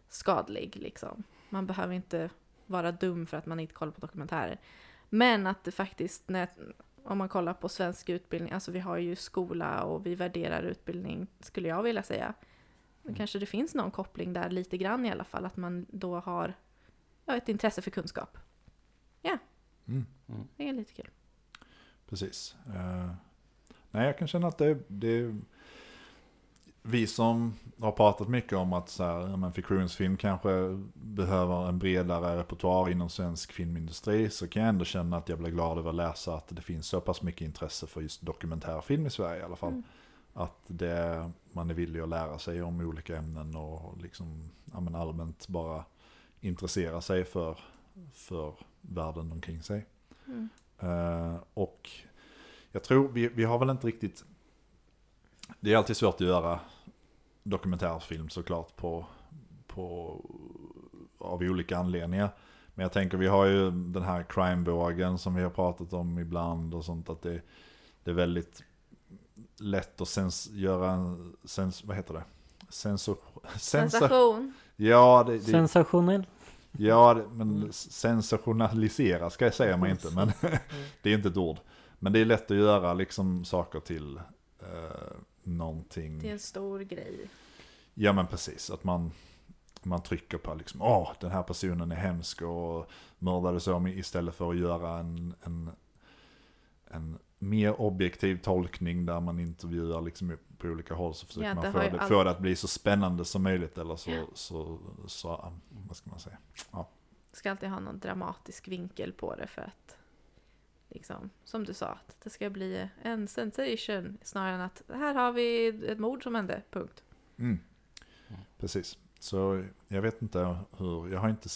skadlig liksom. Man behöver inte vara dum för att man inte kollar på dokumentärer. Men att det faktiskt, när, om man kollar på svensk utbildning, alltså vi har ju skola och vi värderar utbildning, skulle jag vilja säga. Men kanske det finns någon koppling där lite grann i alla fall, att man då har ja, ett intresse för kunskap. Mm. Det är lite kul. Precis. Eh, nej, jag kan känna att det, det vi som har pratat mycket om att så här, men fiktionsfilm kanske behöver en bredare repertoar inom svensk filmindustri så kan jag ändå känna att jag blir glad över att läsa att det finns så pass mycket intresse för just dokumentärfilm i Sverige i alla fall. Mm. Att det, man är villig att lära sig om olika ämnen och liksom, ja, allmänt bara intressera sig för, för världen omkring sig. Mm. Eh, och jag tror, vi, vi har väl inte riktigt... Det är alltid svårt att göra dokumentärfilm såklart på, på, av olika anledningar. Men jag tänker, vi har ju den här crime-vågen som vi har pratat om ibland och sånt. Att det, det är väldigt lätt att sens, göra en, sens, vad heter det? Sensor, sensor, Sensation. ja, det, det, Sensationell. Ja, men sensationalisera ska jag säga man inte, men det är inte ett ord. Men det är lätt att göra liksom saker till eh, någonting. Är en stor grej. Ja men precis, att man, man trycker på liksom, åh den här personen är hemsk och mördade så istället för att göra en, en, en mer objektiv tolkning där man intervjuar liksom på olika håll så försöker Ja, man få det, all- få det att bli så spännande som möjligt eller så, Ja. så, så, vad ska man säga? Ska alltid ha någon dramatisk vinkel på det för att liksom, som du sa, att det ska bli en sensation snarare än att här har vi ett mord som hände, punkt. Mm. Precis. Så jag vet inte hur, jag har inte,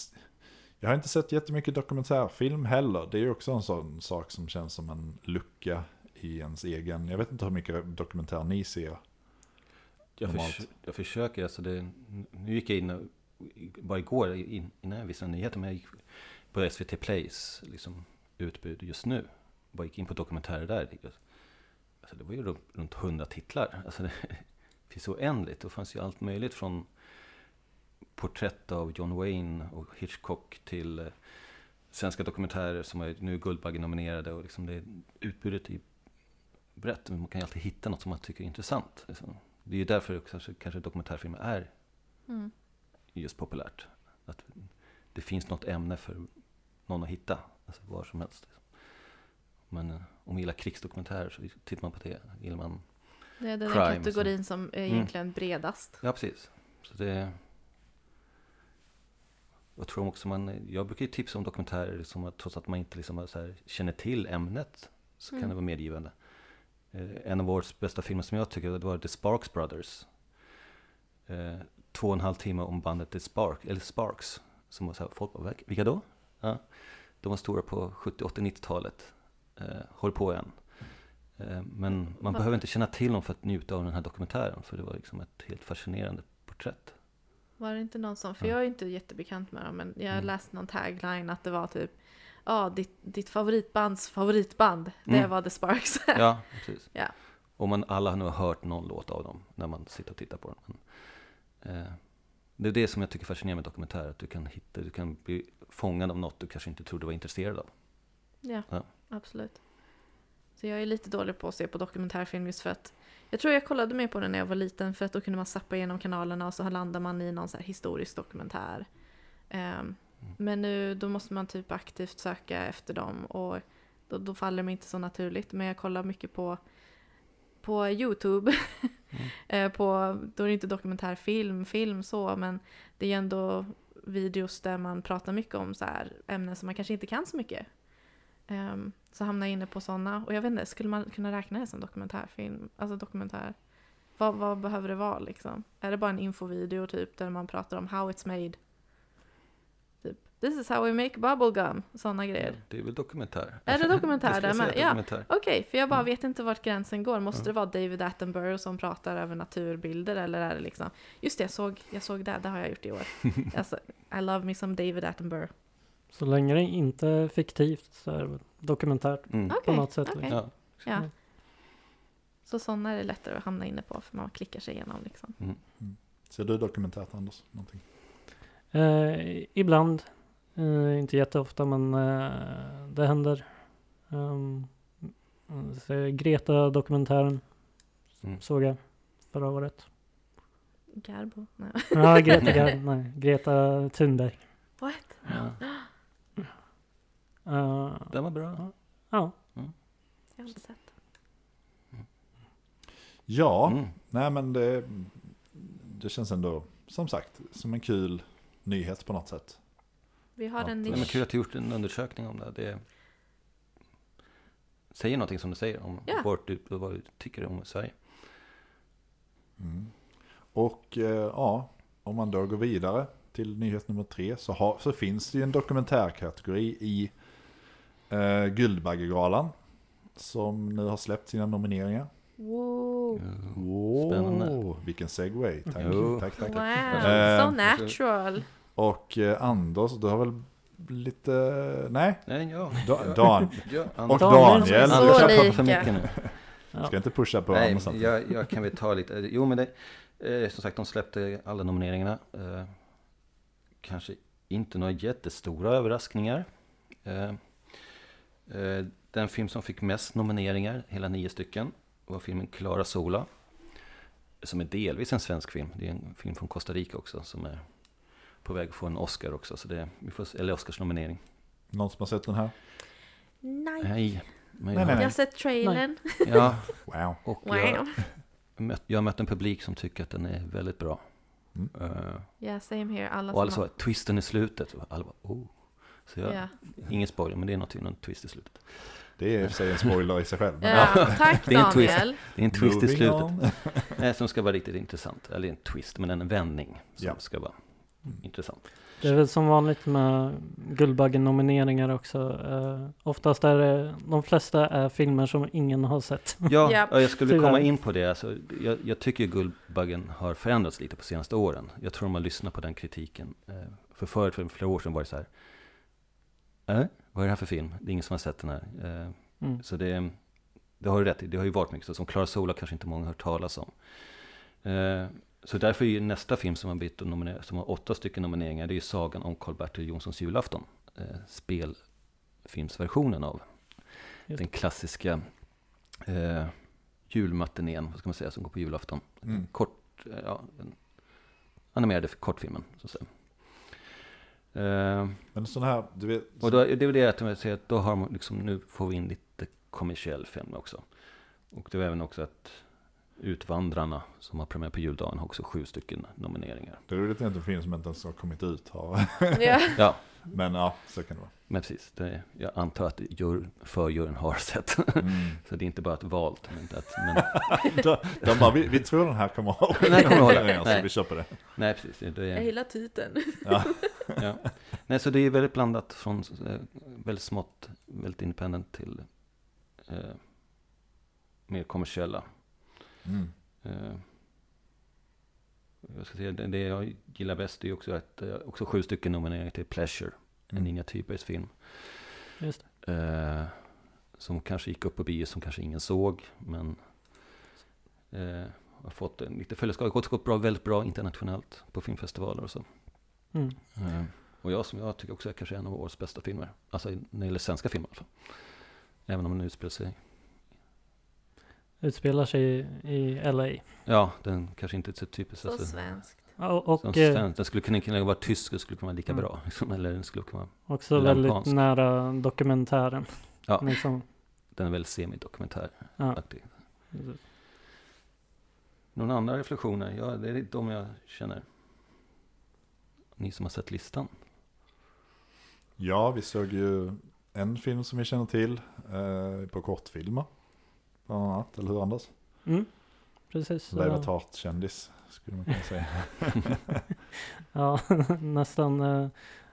jag har inte sett jättemycket dokumentärfilm heller. Det är ju också en sån sak som känns som en lucka i ens egen. Jag vet inte hur mycket dokumentär ni ser. Jag, förs- jag försöker, alltså det, nu gick jag in, bara igår in, innan jag visste nyheter, men jag gick på SVT Plays liksom, utbud just nu. Bara gick in på dokumentärer där. Alltså det var ju runt, 100 titlar. Alltså det finns oändligt. Det fanns ju allt möjligt från porträtt av John Wayne och Hitchcock till eh, svenska dokumentärer som är nu Guldbaggenominerade. Och liksom det, utbudet är brett. Men man kan ju alltid hitta något som man tycker är intressant. Liksom. Det är ju därför kanske, kanske dokumentärfilmer är Mm. just populärt. Att det finns något ämne för någon att hitta, alltså var som helst. Men eh, om man gillar krigsdokumentärer så tittar man på det. Gillar man, Det är den Crime, kategorin som är Mm. egentligen bredast. ja precis. Så det, jag tror också man, jag brukar ju tipsa om dokumentärer som att trots att man inte liksom så här, känner till ämnet så kan Mm. det vara medgivande. Eh, En av årets bästa filmer som jag tycker det var The Sparks Brothers. Eh, två och en halv timme om bandet The Spark, eller Sparks. Som var så här, folk bara, "Vilka- då? Ja, de var stora på 70, 80, 90-talet. Eh, håller på än. Eh, men man Va? behöver inte känna till dem för att njuta av den här dokumentären. För det var liksom ett helt fascinerande porträtt. Var det inte någon som, för Ja. jag är inte jättebekant med dem, men jag Mm. läste någon tagline att det var typ Ja, ditt, ditt favoritbands favoritband, det Mm. var The Sparks. Ja, precis. Ja. Och man alla har nog hört någon låt av dem när man sitter och tittar på den. Men, eh, det är det som jag tycker är fascinerande med dokumentärer. Att du kan hitta, du kan bli fångad av något du kanske inte trodde var intresserad av. Ja, Ja. absolut. Så jag är lite dålig på att se på dokumentärfilm just för att jag tror jag kollade mer på den när jag var liten för att då kunde man sappa igenom kanalerna och så landar man i någon så här historisk dokumentär. Ehm, men nu då måste man typ aktivt söka efter dem och då, då faller de inte så naturligt. Men jag kollar mycket på, på Youtube. Eh, på, då är det inte dokumentärfilm, film så, men det är ändå videos där man pratar mycket om så här ämnen som man kanske inte kan så mycket. Ehm, så hamnar jag inne på sådana. Och jag vet inte, skulle man kunna räkna det som dokumentärfilm? Alltså dokumentär. Vad, vad behöver det vara liksom? Är det bara en infovideo typ där man pratar om how it's made? This is how we make bubblegum. Sådana grejer. Det är väl dokumentär? Är det dokumentär där med? Ja. dokumentär. Okej, för jag bara Mm. vet inte vart gränsen går. Måste Ja. det vara David Attenborough som pratar över naturbilder eller är det liksom... Just det, jag såg, jag såg det, det har jag gjort i år. alltså, I love me some David Attenborough. Så länge det inte är fiktivt så är det dokumentärt Mm. På något sätt. okej. liksom. Ja. Ja. Så sådana är det lättare att hamna inne på för man klickar sig igenom liksom. Ser du dokumentärt Anders? Någonting? Eh, ibland, eh, inte jätteofta men eh, det händer. Um, så Greta-dokumentären Mm. såg jag förra året. Garbo? Nej. Ja, Greta, Gar- nej, Greta Thunberg. What? Ja. Eh, Den var bra. ja, Jag har inte sett. Ja, Mm. nej men det, det känns ändå som sagt som en kul nyhet på något sätt. Vi har Ja, en det Nej, men nisch. kul att du gjort en undersökning om det. det säger någonting som du säger om Ja. vart du, vad du tycker om Sverige. Mm. Och eh, ja, om man då går vidare till nyhet nummer tre så, har, så finns det ju en dokumentärkategori i eh, Guldbaggegalan som nu har släppt sina nomineringar. Wow. Wow, Spännande. vilken segway. Tack, Jo. tack, tack. Wow, tack. so Eh, natural. Och eh, Anders, du har väl lite... Nej, Nej, ja. Da, Dan. ja Och. Daniel. Anders, jag pratar för mycket nu. ja. Ska inte pusha på Nej, jag, jag kan väl ta lite. Jo, men det, eh, som sagt, de släppte alla nomineringarna. Eh, kanske inte några jättestora överraskningar. Eh, eh, den film som fick mest nomineringar, hela nio stycken, var filmen Clara Sola. Som är delvis en svensk film. Det är en film från Costa Rica också som är på väg att få en Oscar också. Så det, vi får, eller Oscarsnominering. Någon som har sett den här? Nej. Nej, men Nej, jag, nej, Jag har sett trailern. Ja, Wow. och Wow. jag, jag har mött en publik som tycker att den är väldigt bra. Mm. Eh, Ja, same here. Alla och alla sa twisten i slutet. Och Alla bara, oh. Så jag, Ja. ingen spoiler, men det är något, någon twist i slutet. Det är i och för sig en spoiler i sig själv. men- Ja, tack Det är en twist. Daniel. Det är en twist i Moving slutet. on. Nej, som ska vara riktigt intressant. Eller en twist, men en vändning. Som Ja. ska vara. Intressant. Det är väl som vanligt med Guldbaggen-nomineringar också. Uh, oftast är det, de flesta är filmer som ingen har sett. Ja, och jag skulle Tyvärr. komma in på det. Alltså, jag, jag tycker Guldbaggen har förändrats lite på senaste åren. Jag tror man lyssnar på den kritiken. Eh, För förut, för flera år sedan var det så här. Äh, vad är det här för film? Det är ingen som har sett den här. Eh, Mm. Så det, det har du rätt i, det har ju varit mycket så. Som Clara Sola kanske inte många har hört talas om. Så därför är ju nästa film som har, blivit nominer- som har åtta stycken nomineringar, det är ju Sagan om Karl-Bertil Jonssons julafton. Eh, spelfilmsversionen av Just den klassiska eh, julmatinén, vad ska man säga, som går på julafton. Mm. Kort, eh, ja, den animerade kortfilmen, så att säga. Eh, Men sån här, du vet, och då, det är väl det att jag säger att då har man liksom, nu får vi in lite kommersiell film också. Och det var även också att Utvandrarna, som har premiär på juldagen, har också sju stycken nomineringar. det är ju lite en film som inte ens har kommit ut. Har. Ja. Ja, Men ja, så kan det vara. men precis. Det, jag antar att jur, förjuryn har sett. Mm. Så det är inte bara ett valt. Men att, men, de, de bara, vi, vi tror den här kommer att ha Den här kommer att hålla. Så Nej. vi köper det. nej, precis. Det, det Jag är, gillar titeln. Ja. ja. Nej, så det är väldigt blandat från eh, väldigt smått, väldigt independent till eh, mer kommersiella. Mm. Eh, jag ska säga, det, det jag gillar bäst är också att eh, också sju stycken nomineringar till Pleasure, en Mm. Ninja Thybergs film. Just Eh, som kanske gick upp på bio som kanske ingen såg, men eh, har fått en lite följeskap. Det har gått bra, väldigt bra internationellt på filmfestivaler och så. Mm. Eh, och jag som jag tycker också är kanske en av årets bästa filmer. Alltså när det gäller svenska filmer i alla fall. Även om den utspelar sig Utspelar sig i, i LA. Ja, den kanske inte är så typiskt. Så alltså, svenskt. Och, och som eh, svensk. Den skulle kunna, vara tysk, det skulle kunna vara lika Mm. bra. Liksom, eller den skulle kunna vara, också väldigt amerikansk. nära dokumentären. Ja. Liksom. den är väldigt semidokumentäraktig. Ja. Några andra reflektioner? Ja, det är de jag känner. Ni som har sett listan. Ja, vi såg ju en film som vi känner till eh, på kortfilmer. Bland annat, eller hur Anders? Mm. Precis. Lever så- tart-kändis, skulle man kunna säga. Ja, nästan. eh,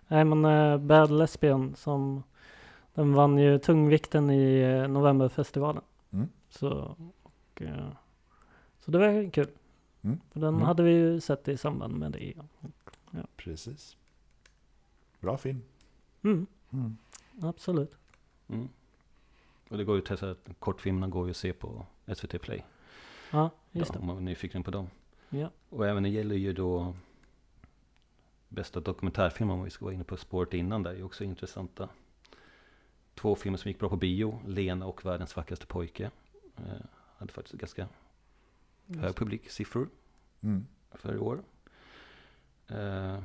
Nej men eh, Bad Lesbian som den vann ju tungvikten i eh, Novemberfestivalen. Mm. Så, och, eh, så det var kul. Mm. För den Mm. hade vi ju sett i samband med det. Precis. Bra film. Mm, Mm. absolut. Mm. Och det går ju att kortfilmerna går ju att se på SVT Play. Ja, just det. om man är nyfiken på dem. Ja. Och även det gäller ju då bästa dokumentärfilm om vi ska vara inne på spåret innan där är ju också intressanta. Två filmer som gick bra på bio, Lena och Världens vackraste pojke. Eh, hade faktiskt ganska höga publiksiffror Mm. för i år. Eh,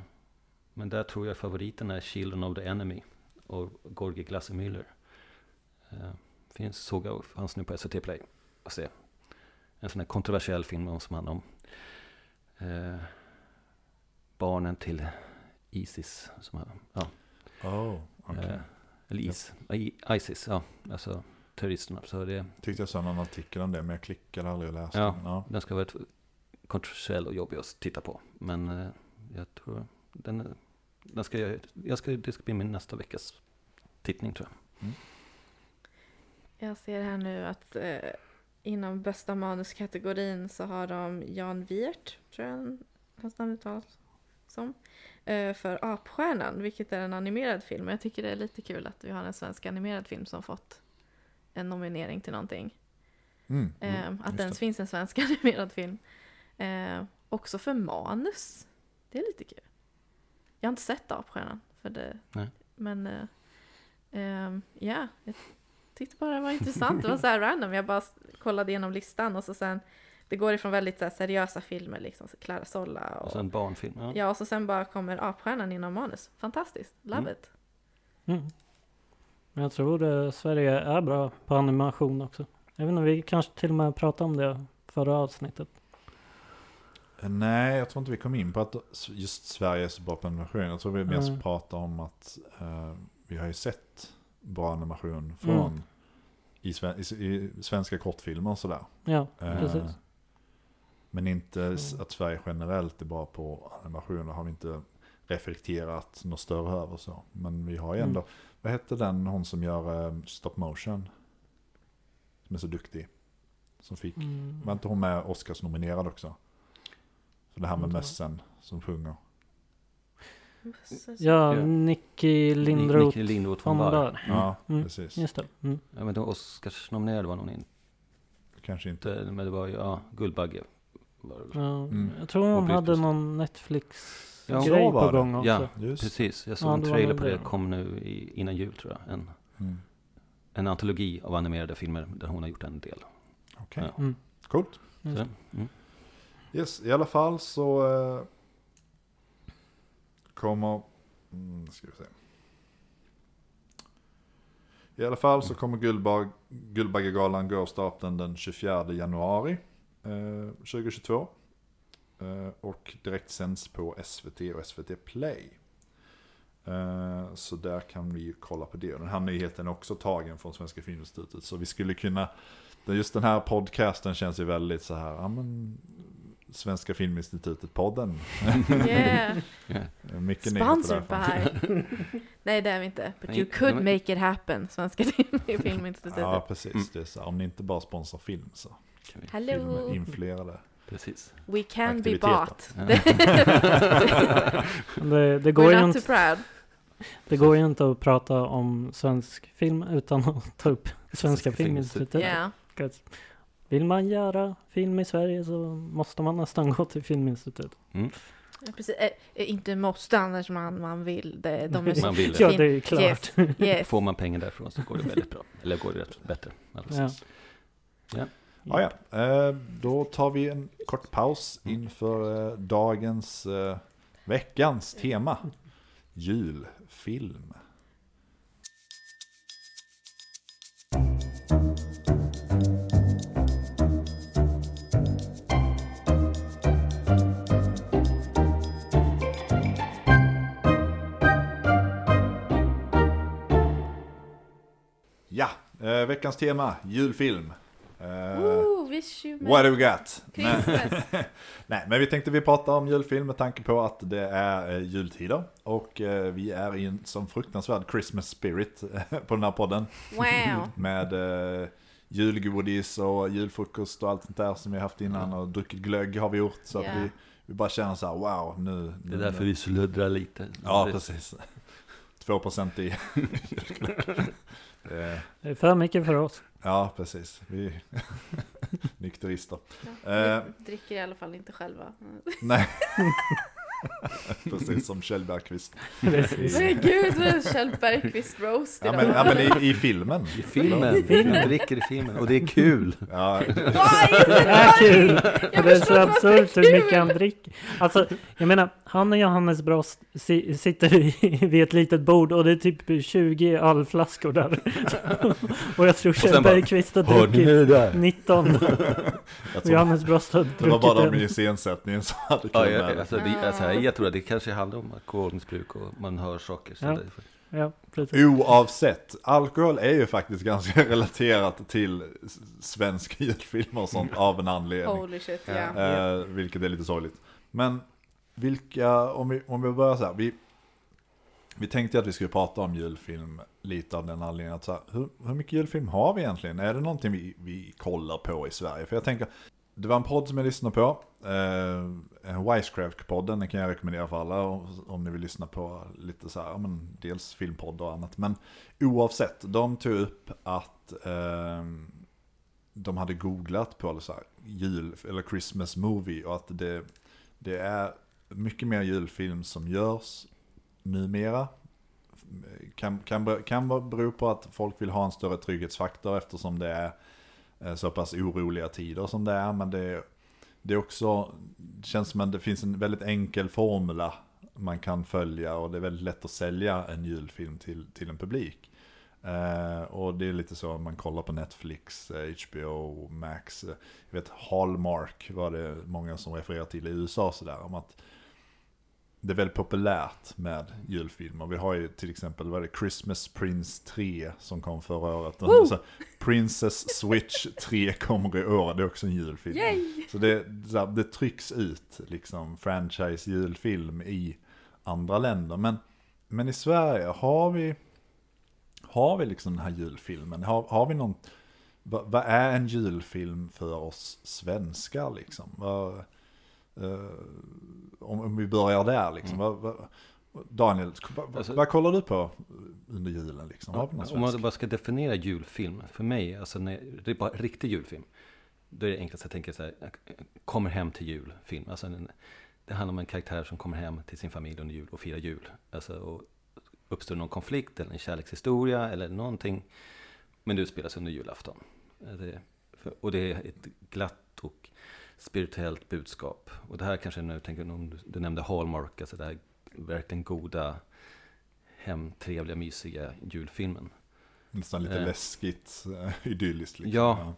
men där tror jag favoriten är Children of the Enemy och Gorgi Glassemüller. Eh, finns, såg jag, fanns nu på SVT Play att se. En sån här kontroversiell film om- som handlar om eh, barnen till Isis. Som ja, Oh, okej. eh, eller is, I, Isis, ja, alltså terroristerna. Så det, Tyckte jag såg någon artikel om det, men jag klickade aldrig och läste. Ja. den. ja. Den ska vara ett kontroversiell och jobbig att titta på. Men eh, jag tror den, den ska jag, jag ska, det ska bli min nästa veckas tittning tror jag. Jag ser här nu att eh, inom bästa manuskategorin så har de Jan Wiert, tror jag hans namn uttalas som, eh, för Apstjärnan, vilket är en animerad film. Jag tycker det är lite kul att vi har en svensk animerad film som fått en nominering till någonting. Mm. Eh, Mm. att just det ens finns en svensk animerad film. Eh, också för manus. Det är lite kul. Jag har inte sett Apstjärnan. För det, Nej. Men eh, ehm, ja, jag tyckte bara det var intressant. Det var så här random. Jag bara kollade igenom listan och så sen det går ifrån väldigt så här, seriösa filmer, liksom så Clara Solla Och och, så en barnfilm. Ja. ja, och så sen bara kommer Apstjärnan inom manus. Fantastiskt, love Mm. it. Mm. Men jag tror eh, Sverige är bra på animation också. Jag vet inte, vi kanske till och med pratade om det förra avsnittet. Eh, Nej, jag tror inte vi kom in på att just Sverige är så bra på animation. Jag tror vi mest Mm. pratar om att eh, vi har ju sett bra animation från Mm. i, sven- i, i svenska kortfilmer och sådär. Ja, Eh, precis. Men inte Mm. att Sverige generellt är bra på animation. Det har vi inte reflekterat något större över så. Men vi har ju ändå, Mm. vad hette den hon som gör eh, stop motion? Som är så duktig. Som fick, Mm. var inte hon med Oscars nominerad också? För det här med mössen som sjunger. Ja, Ja. Nicky Lindroth Nicky Lindroth von Bar. Ja, Mm. precis. Just det. Mm. Jag vet inte, Oscarsnominerad var någon inte. kanske inte. Det, men det var ju, ja, Guldbagge. Det. Ja, Mm. Jag tror hon hade någon Ja, Netflix-grej så var på det. gång också. Ja. Just. Precis, jag såg Ja, en det trailer på det, det. kom nu i, innan jul tror jag. En, Mm. en antologi av animerade filmer där hon har gjort en del. Okej, Ja. Mm. coolt. Det. mm. Yes, i alla fall så eh, kommer... Mm, ska vi se. I alla fall så kommer Guldbag, Guldbaggegalan gå av stapeln den 24 januari eh, 2022. Eh, och direkt sänds på SVT och SVT Play. Eh, så där kan vi ju kolla på det. Den här nyheten är också tagen från Svenska Filminstitutet. Så vi skulle kunna, just den här podcasten känns ju väldigt så här, ja men Svenska Filminstitutet-podden. Yeah. Mycket därifrån. by. Nej det är vi inte. But you could make it happen. Svenska Filminstitutet. Ja, precis. Mm. Det är så, om ni inte bara sponsrar film så Kan vi- Hello. filmen influerade. Precis. We can be bought. Det, det, går We're ju not too inte, proud. det går ju inte att prata om svensk film utan att ta upp Svenska Svenska Filminstitutet. Yeah. Vill man göra film i Sverige så måste man nästan gå till Filminstitutet. Mm. Precis. Eh, inte måste annars man, man vill. Det, de är Man vill det. Ja, det är klart. Yes. yes. Får man pengar därifrån så går det väldigt bra. Eller går det rätt bättre. Alltså. Ja. Ja, ja. Eh, då tar vi en kort paus inför eh, dagens, eh, veckans tema. Julfilm. Veckans tema, julfilm. Eh, Ooh, wish you What do we got? Nej, men vi tänkte vi prata om julfilm med tanke på att det är eh, jultider. Och eh, vi är i en sån fruktansvärd Christmas spirit på den här podden. Wow. Med eh, julgodis och julfrukost och allt sånt där som vi har haft innan. Och druckit glögg har vi gjort. Så att Ja. vi, vi bara känner så här, wow, nu... Det är nu därför vi sluddrar lite. Ja, precis. 2% i julglögg. Eh, Det är för mycket för oss. Ja, precis. Vi nykterister. Ja, Eh. vi dricker i alla fall inte själva. Nej. Precis som Kjell Bergqvist. Men gud, är Kjell Bergqvist roast Ja idag. men, ja, men i, i filmen. I filmen. Vi dricker i filmen. Och det är kul. Ja, Det är kul! Jag det är så absurt hur mycket han dricker. Alltså, jag menar, han och Johannes Brost si, sitter i- vid ett litet bord och det är typ 20 ölflaskor där. och jag tror Kjell Bergqvist har druckit det där? 19. jag Och Johannes Brost har det var bara druckit en. iscensättningen som hade kul Ja, jag, alltså, alltså, jag tror att det kanske handlar om alkoholmissbruk och man hör saker. Så Ja. det, Ja. Oavsett, alkohol är ju faktiskt ganska relaterat till s- svensk julfilm och sånt av en anledning. Holy shit, Ja. ja. Eh, vilket är lite sorgligt. Men vilka, om vi, om vi börjar så här. Vi, vi tänkte att vi skulle prata om julfilm lite av den anledningen att så här, hur, hur mycket julfilm har vi egentligen? Är det någonting vi, vi kollar på i Sverige? För jag tänker, det var en podd som jag lyssnade på. Eh, Eh, WiseCraft-podden, den kan jag rekommendera för alla om, ni vill lyssna på lite så här, men dels filmpodd och annat. Men oavsett, de tog upp att eh, de hade googlat på så här, jul eller Christmas movie och att det, det är mycket mer julfilm som görs numera. Kan, kan, kan bero på att folk vill ha en större trygghetsfaktor eftersom det är eh, så pass oroliga tider som det är. Men det, är- det är också, det känns som att det finns en väldigt enkel formula man kan följa och det är väldigt lätt att sälja en julfilm till, till en publik. Eh, och det är lite så man kollar på Netflix, eh, HBO, Max. Eh, jag vet Hallmark var det många som refererar till i USA sådär. Om att det är väldigt populärt med julfilmer. Vi har ju till exempel vad det, Christmas Prince 3 som kom förra året. Och Woo! så Princess Switch 3 kommer i år, det är också en julfilm. Yay! Så det, det trycks ut liksom franchise julfilm i andra länder. Men, men i Sverige har vi, har vi liksom den här julfilmen? Har, har vi någon, vad, vad är en julfilm för oss svenskar liksom? Vad, om, om vi börjar där liksom. Mm. Daniel, vad, Alltså- vad kollar du på under julen liksom? Någon Om man bara ska definiera julfilm, för mig, alltså när, det är bara riktig julfilm. då är det enklast att tänka så här, eh, kommer hem till jul, film. Alltså det handlar om en karaktär som kommer hem till sin familj under jul och firar jul. Alltså, och uppstår någon konflikt eller en kärlekshistoria eller någonting. Men det utspelas under julafton. Eh, Det, och det är ett glatt spirituellt budskap. Och det här kanske nu tänker om du, nämnde Hallmark, alltså det här verkligen goda, hemtrevliga, mysiga julfilmen. Nästan lite Eh. läskigt, eh, idylliskt. Liksom. Ja.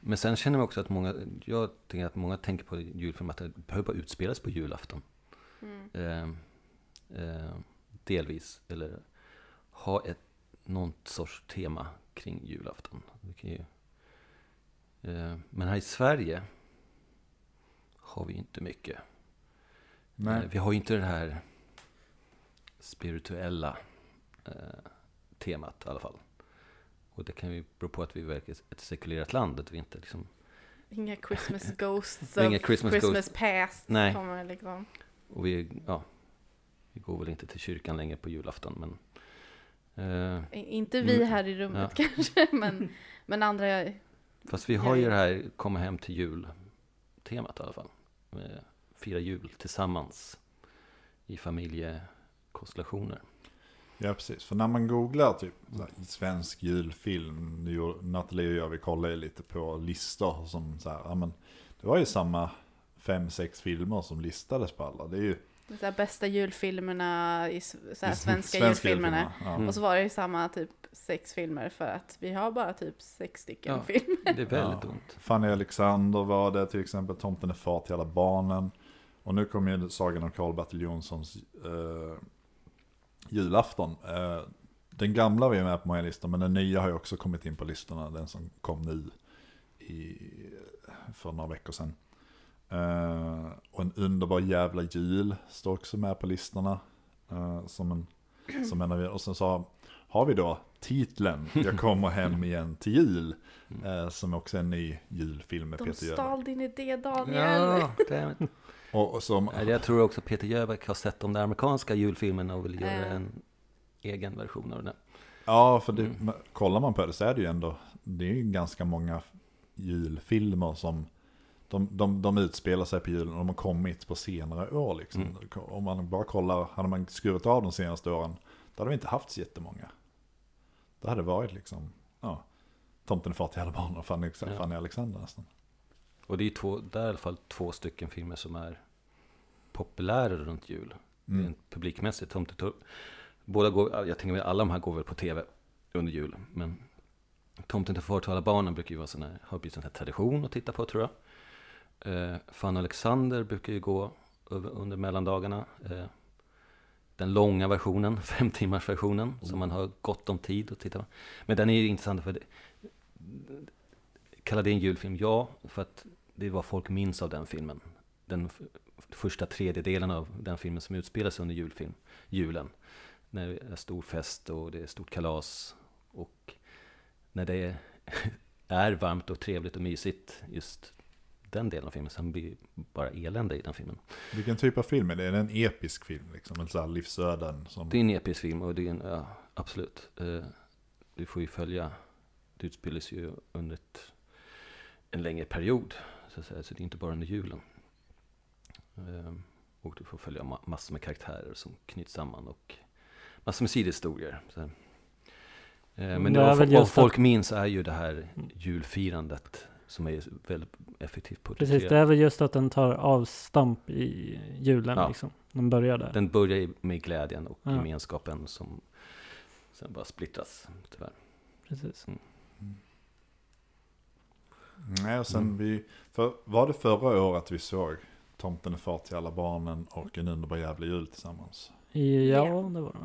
Men sen känner jag också att många, jag tänker att många tänker på julfilm att det behöver bara utspelas på julafton. Mm. Eh, eh, delvis, eller ha ett, någon sorts tema kring julafton. Det kan ju, eh, men här i Sverige har vi inte mycket. Nej. Eh, Vi har ju inte det här spirituella eh, temat i alla fall. Och det kan ju bero på att vi verkar ett sekulerat land, att vi inte liksom Inga Christmas ghosts Inga of Christmas Christmas, past Nej. kommer liksom. Och vi, ja, vi går väl inte till kyrkan längre på julafton, men... Eh, Inte vi Mm. här i rummet kanske, men, men andra. fast vi har ju det här komma hem till jul-temat i alla fall. Eh, fira jul tillsammans i familjekonstellationer. Ja, precis. För när man googlar typ så här, svensk julfilm, Nathalie och jag, vi kollar ju lite på listor som så här, ja men det var ju samma fem, sex filmer som listades på alla. Det är ju så här, bästa julfilmerna i så här, i svenska, julfilmerna. Ja. Mm. Och så var det ju samma typ sex filmer för att vi har bara typ sex stycken Ja. filmer. Det är väldigt Ja. ont. Fanny Alexander var det till exempel, Tomten är far till alla barnen. Och nu kommer ju sagan om Karl-Bertil Jonssons eh, julafton. Eh, den gamla var ju med på många listor, men den nya har ju också kommit in på listorna. Den som kom nu i, för några veckor sedan. Eh, och en underbar jävla jul står också med på listorna. Eh, som en, som en av, och sen så har vi då titeln Jag kommer hem igen till jul. Eh, som också är en ny julfilm med De Peter Jöback. stal din idé Daniel. Ja. Och, och som, Jag tror också Peter Jöback har sett de där amerikanska julfilmerna och vill göra en egen version av den. ja, för det, Mm. kollar man på det så är det ju ändå, det är ju ganska många julfilmer som de, de, de utspelar sig på julen och de har kommit på senare år. Liksom. Mm. Om man bara kollar, hade man skurit av de senaste åren, då hade vi inte haft så jättemånga. Det hade varit liksom, ja, Tomten är far till alla barn och Fanny, Ja. Fanny Alexander nästan. Och det är, två, det är i alla fall två stycken filmer som är populära runt jul. Mm. Rent publikmässigt. Tomtetorp. Båda går, jag tänker att alla de här går väl på tv under jul. Men Tomten till far till alla barnen brukar ju vara sån här, har blivit sån här tradition att titta på tror jag. Eh, Fan Alexander brukar ju gå under mellandagarna. Eh, den långa versionen, fem timmars versionen, som man har gott om tid att titta på. Men den är ju intressant för det, Kalla det en julfilm? Ja, för att det är vad folk minns av den filmen. Den första tredjedelen av den filmen som utspelar sig under julfilm, julen. När det är stor fest och det är stort kalas. Och när det är varmt och trevligt och mysigt, just den delen av filmen. Sen blir det bara elände i den filmen. Vilken typ av film är det? Är det en episk film? Liksom? Eller så här livsöden? Som... Det är en episk film och det är en, ja, absolut. Eh, Du får ju följa, det utspelas ju under ett, en längre period. Så, att säga, så det är inte bara under julen. Eh, Och du får följa ma- massor med karaktärer som knyts samman och massor med sidohistorier. Eh, Men Det det är vad, vad folk minns är ju det här julfirandet som är väldigt effektivt Precis, porträtterat. det är väl just att den tar avstamp i julen Ja. liksom. Den börjar där. Den börjar i- med glädjen och Ja. gemenskapen som sen bara splittras tyvärr. Precis. Nej, och sen Mm. vi, för, var det förra året vi såg Tomten är far till alla barnen och En underbar jävla jul tillsammans? Ja, Ja. det var det.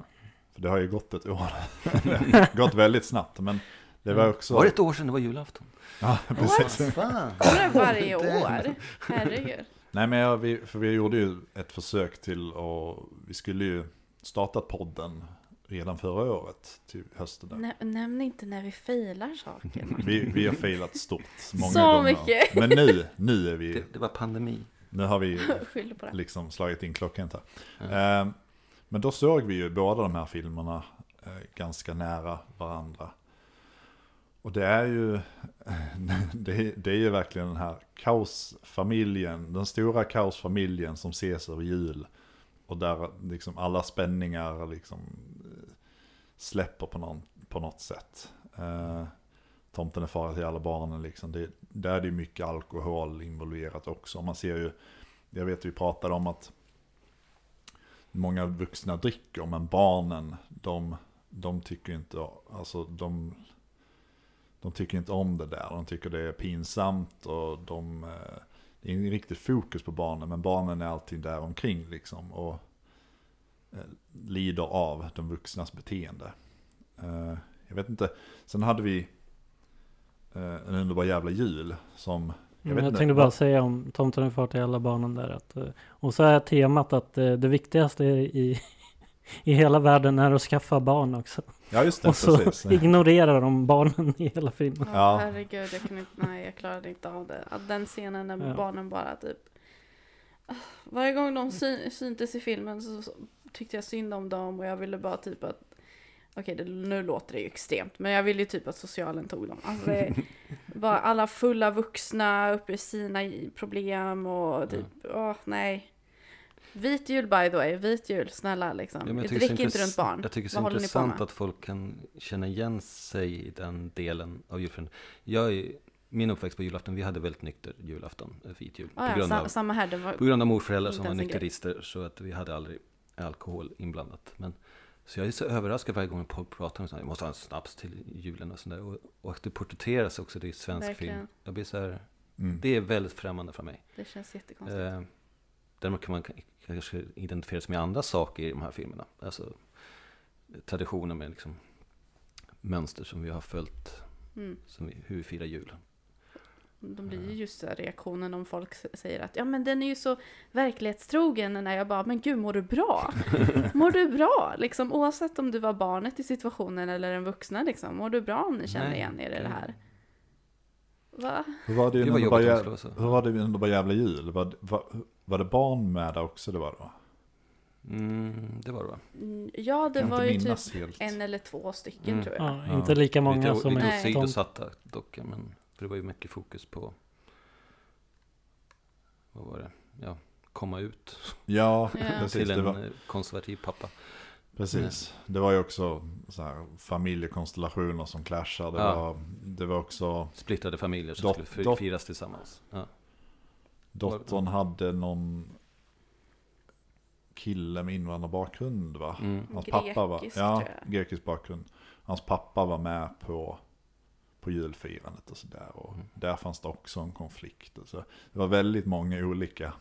För det har ju gått ett år. Det har gått väldigt snabbt, men det var också... Var det ett år sedan det var julafton? Ja, precis. Fan! Det varje år. Herregud. Nej, men jag, vi, för vi gjorde ju ett försök till och vi skulle ju startat podden redan förra året till hösten. Där. Nä, nämn inte när vi failar saker. Vi, vi har failat stort många Så gånger. mycket. Men nu, nu är vi, Det, det var pandemi. nu har vi liksom slagit in klockrent här. Eh, Men då såg vi ju båda de här filmerna eh, ganska nära varandra. Och det är ju, det är, det är ju verkligen den här kaosfamiljen, den stora kaosfamiljen som ses över jul. Och där liksom alla spänningar liksom eh, släpper på, någon, på något sätt. Eh, tomten är fara till alla barnen liksom. Det, där är det ju mycket alkohol involverat också. Man ser ju, jag vet vi pratade om att många vuxna dricker men barnen, de, de tycker inte, alltså de, de tycker inte om det där. De tycker det är pinsamt och de, eh, det är ingen riktigt fokus på barnen men barnen är alltid där omkring liksom. Och eh, lider av de vuxnas beteende. Eh, jag vet inte, sen hade vi en underbar jävla jul som jag, mm, jag tänkte bara säga om Tomten är far till alla barnen där att, och så är temat att det viktigaste i, i hela världen är att skaffa barn också. Ja just det, Och så precis. ignorerar de barnen i hela filmen. Ja, ja. herregud, jag, kunde inte, nej, jag klarade inte av det. Den scenen när ja. barnen bara typ varje gång de syn, syntes i filmen så, så, tyckte jag synd om dem och jag ville bara typ att Okej, det, nu låter det ju extremt, men jag ville ju typ att socialen tog dem. Alltså var alla fulla vuxna uppe i sina problem och typ, åh oh, nej. Vit jul by the way, vit jul, snälla liksom. Ja, Drick inte runt barn. Jag tycker det är så intressant att folk kan känna igen sig i den delen av julfriden. Jag är, min uppväxt på julafton, vi hade väldigt nykter julafton, eh, vit jul. Ah, på, grund ja, av, samma här, var på grund av morföräldrar som var nykterister, så att vi hade aldrig alkohol inblandat. Men, så jag är så överraskad varje gång folk pratar om att vi måste ha en snaps till julen och sådär. Och, och att det porträtteras också, det är svensk Verkligen. film. Jag blir så här, mm. det är väldigt främmande för mig. Det känns jättekonstigt. Eh, däremot kan man kanske identifieras med andra saker i de här filmerna. Alltså traditioner med liksom mönster som vi har följt, mm. som vi, hur vi firar jul. De blir ju just reaktionen om folk säger att ja men den är ju så verklighetstrogen när jag bara men gud mår du bra? mår du bra? Liksom oavsett om du var barnet i situationen eller den vuxna liksom. Mår du bra om ni känner Nej, igen er i det här? Va? Hur var det, det var jobbigt jävla, hur var det under bara jävla jul? Var, var, var det barn med där också? Det var det va? Mm, det var det va? Mm, ja, det var ju typ helt. en eller två stycken mm. tror jag. Ja, inte lika många lite, som lite åsidosatta dock, men för det var ju mycket fokus på vad var det? Ja, komma ut. Ja, precis. Till en var... konservativ pappa. Precis. Det var ju också så här, familjekonstellationer som clashade. Det, ja. var, det var också... Splittrade familjer som dot, skulle firas tillsammans. Ja. Dottern hade någon kille med invandrarbakgrund va? Mm. Hans pappa var, ja, grekisk bakgrund. Hans pappa var med på, på julfirandet och sådär. Och mm. där fanns det också en konflikt. Och så. Det var väldigt många olika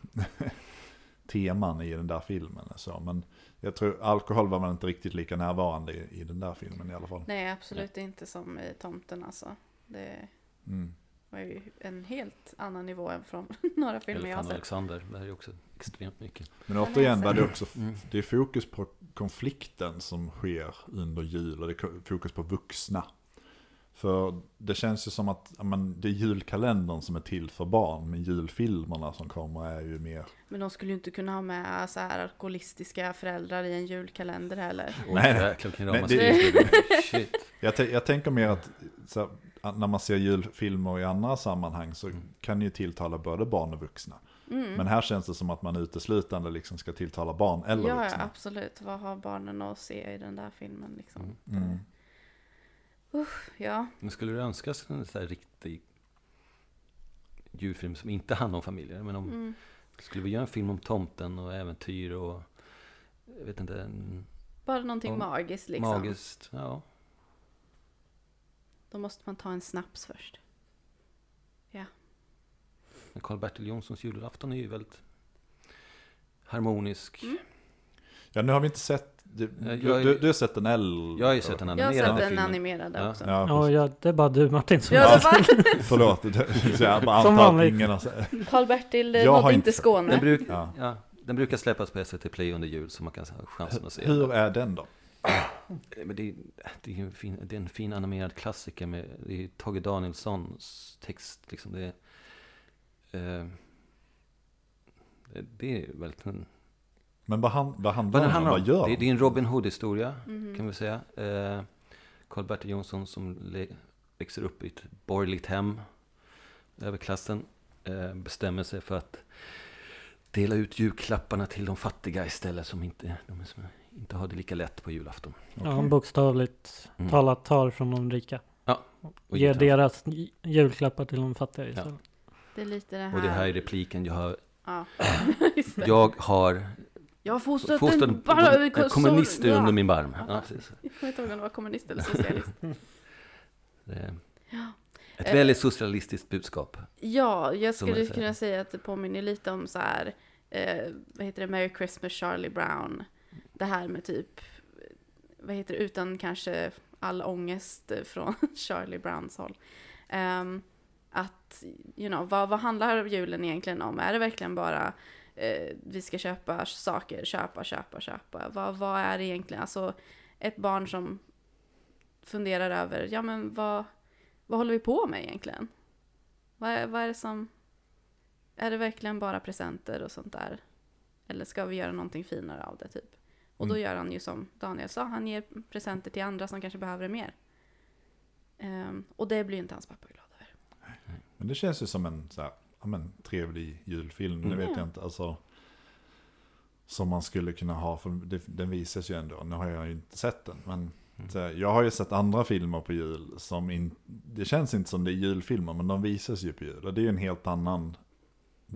teman i den där filmen. Så. Men jag tror alkohol var man inte riktigt lika närvarande i, i den där filmen i alla fall. Nej, absolut Nej. inte som i Tomten alltså. Det mm. Var ju en helt annan nivå än från några filmer jag har sett. Alexander, det är ju också extremt mycket. Men återigen det också, mm. det är fokus på konflikten som sker under jul och det är fokus på vuxna. För det känns ju som att men, det är julkalendern som är till för barn, men julfilmerna som kommer är ju mer... Men de skulle ju inte kunna ha med så här alkoholistiska föräldrar i en julkalender heller. Nej, nej. Det, jag, jag tänker mer att så, när man ser julfilmer i andra sammanhang så mm. kan det ju tilltala både barn och vuxna. Mm. Men här känns det som att man uteslutande liksom ska tilltala barn eller ja, vuxna. Ja, absolut. Vad har barnen att se i den där filmen liksom? Mm. mm. Usch, ja. Men skulle du önska en sån här riktig julfilm som inte handlar om familjer? Men om, mm. Skulle vi göra en film om tomten och äventyr och jag vet inte. En, Bara någonting magiskt liksom. Magiskt, ja. Då måste man ta en snaps först. Ja. Men Karl-Bertil Jonssons julafton är ju väldigt harmonisk. Mm. Ja, nu har vi inte sett du, du, du, har sett den L? Jag har ju sett den animerade Jag har sett den animerade också. Ja, ja, det är bara du Martin som ja, har Förlåt, så jag bara som vanligt. Karl-Bertil nådde inte Skåne. Den, bruk, ja. ja. den brukar släppas på SVT Play under jul så man kan ha chansen att se Hur den. är den då? Men det, det, är en fin, det är en fin animerad klassiker med det är Tage Danielssons text. Liksom det, eh, det, är väldigt en men vad, han, vad handlar vad den om? Vad gör det, det är en Robin Hood-historia, mm. kan vi säga. Eh, Karl-Bertil Jonsson som le, växer upp i ett borgerligt hem. Överklassen eh, bestämmer sig för att dela ut julklapparna till de fattiga istället som inte, de som inte har det lika lätt på julafton. Ja, han bokstavligt Mm. talat tar från de rika. Och Ger deras julklappar till de fattiga istället. Det är lite det här. Och det här är repliken jag har. Ja. Jag har Jag har fostrat, fostrat en, en, bara, en kommunister Ja. under min barm. Ja. Ja. Jag kommer inte ihåg om det var kommunist eller socialist. Det är Ja. Ett Eh. väldigt socialistiskt budskap. Ja, jag skulle kunna säga att det påminner lite om så här, eh, vad heter det, Merry Christmas Charlie Brown. Det här med typ, vad heter det, utan kanske all ångest från Charlie Browns håll. Um, att, you know, vad, vad handlar julen egentligen om? Är det verkligen bara eh, vi ska köpa saker, köpa, köpa, köpa? Vad, vad är det egentligen? Alltså, ett barn som funderar över, ja men vad, vad håller vi på med egentligen? Vad är, vad är det som... Är det verkligen bara presenter och sånt där? Eller ska vi göra någonting finare av det typ? Och då Mm. gör han ju som Daniel sa, han ger presenter till andra som kanske behöver det mer. Ehm, och det blir inte hans pappa glad över. Men det känns ju som en så här, men, trevlig julfilm. Det Mm. vet Ja. jag inte. Alltså, som man skulle kunna ha. För det, den visas ju ändå. Nu har jag ju inte sett den. Men Mm. så här, jag har ju sett andra filmer på jul. Som in, det känns inte som det är julfilmer. Men de visas ju på jul. Och det är ju en helt annan.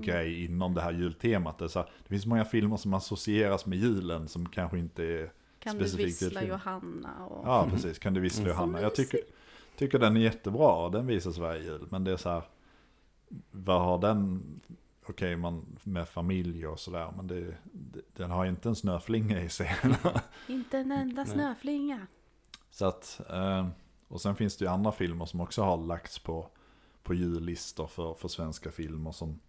Grej inom det här jultemat. Det, så här, det finns många filmer som associeras med julen. Som kanske inte är... Kan Specifikt du vissla. Johanna? Och... Ja, precis. Kan du vissla Mm. Johanna? Jag tycker, tycker den är jättebra. Den visas varje jul. Men det är så här. Vad har den? Okej, man med familj och sådär. Men det, det, den har inte en snöflinga i sig. Inte en enda snöflinga. så att, eh, och sen finns det ju andra filmer som också har lagts på, på jullistor för, för svenska filmer. Som,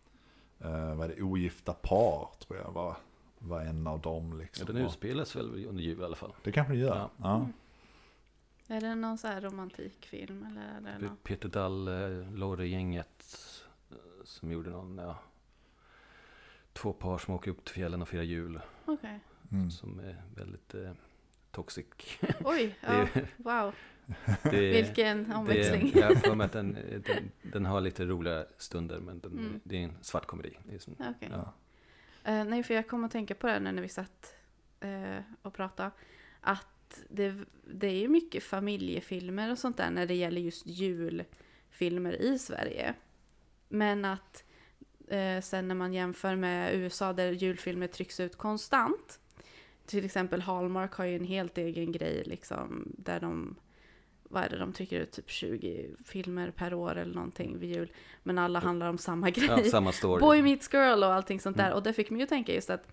eh, vad är det, Ogifta par tror jag var, var en av dem. Ja, Liksom. den utspelas väl under jul i alla fall. det kanske det gör. Ja. Ja. Mm. Är det någon så här romantikfilm eller är det någon? Peter Dahl, Lorre-gänget eh, som gjorde någon, ja, två par som åker upp till fjällen och firar jul. Okej. Mm. Som är väldigt eh, toxic. Oj, ja, wow. Det, Vilken omväxling. Det, jag mig att den, den, den har lite roliga stunder men den, Mm. det är en svart komedi. Det är som, Okej. Ja. Eh, nej, för jag kom att tänka på det nu när vi satt eh, och pratade. Att det, det är ju mycket familjefilmer och sånt där när det gäller just julfilmer i Sverige. Men att eh, sen när man jämför med USA där julfilmer trycks ut konstant. Till exempel Hallmark har ju en helt egen grej liksom där de vad är det, de trycker ut typ 20 filmer per år eller någonting vid jul. Men alla handlar om samma grej. ja, samma story. Boy Meets Girl och allting sånt där. Mm. Och det fick mig ju att tänka just att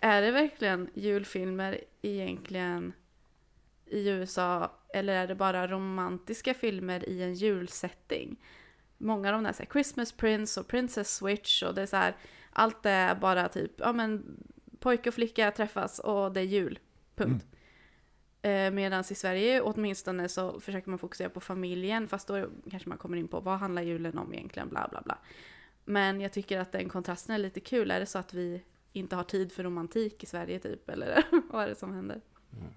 är det verkligen julfilmer egentligen i USA eller är det bara romantiska filmer i en julsetting? Många av de där så här, Christmas Prince och Princess Switch och det är så här, allt är bara typ, ja men pojke och flicka träffas och det är jul. Punkt. Eh, Medan i Sverige åtminstone så försöker man fokusera på familjen fast då kanske man kommer in på vad handlar julen om egentligen, bla bla bla. Men jag tycker att den kontrasten är lite kul. Är det så att vi inte har tid för romantik i Sverige typ? Eller vad är det som händer? Mm.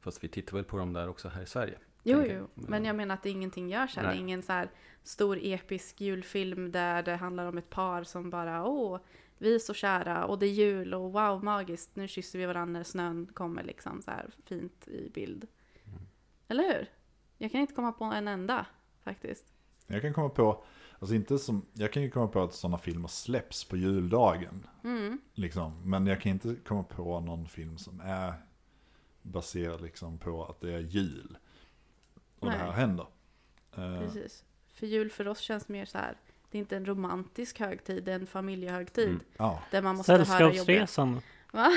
Fast vi tittar väl på dem där också här i Sverige. Jo, jo. Men jag menar att ingenting görs här. Det är Nej. ingen så här stor episk julfilm där det handlar om ett par som bara åh, vi är så kära och det är jul och wow, magiskt. Nu kysser vi varandra när snön kommer liksom så här fint i bild. Mm. Eller hur? Jag kan inte komma på en enda faktiskt. Jag kan komma på, alltså inte som, jag kan ju komma på att sådana filmer släpps på juldagen. Mm. Liksom. Men jag kan inte komma på någon film som är baserad liksom på att det är jul. Och Nej. det här händer. Eh, Precis. För jul för oss känns mer så här. Det är inte en romantisk högtid, det är en familjehögtid. Mm. ja, Där man måste. Sällskapsresan. Va?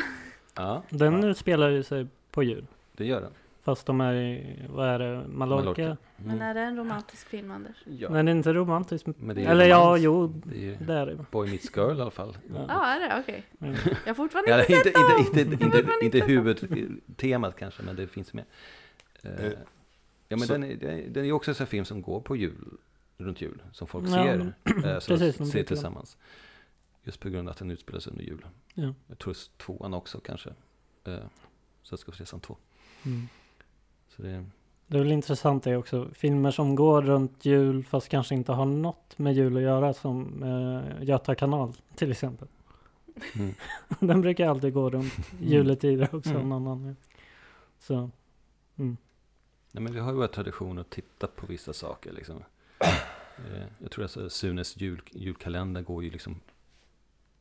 Ja, Den Ja. utspelar ju sig på jul. det gör den. Fast de är i, vad är det, Mallorca? Mallorca. Men Mm. är det en romantisk film, Anders? Ja, Men det är inte romantiskt. men det är Eller ja, romans. jo, Det är det är det. Boy Meets Girl i alla fall. Ja. Ja, är det? Okej. Mm. Jag har fortfarande Ja, inte inte, sett dem! inte, inte, inte, inte huvudtemat kanske, men det finns med. Eh, Eh, ja, men så- den, är, den är- ju också en sån film som går på jul, runt jul, som folk Ja, ser, som precis, ser tillsammans. Just på grund av att den utspelas under jul. Ja. Jag tror tvåan också kanske. Eh, Sällskapsresan 2. Mm. Så det, Det är väl intressant det också. Filmer som går runt jul fast kanske inte har något med jul att göra som eh, Göta kanal till exempel. Mm. Den brukar alltid gå runt juletider också. Mm. Någon annan. Så, mm. Nej, men vi har ju våra traditioner att titta på vissa saker. Liksom. Eh, Jag tror att Sunes jul, julkalender går ju liksom...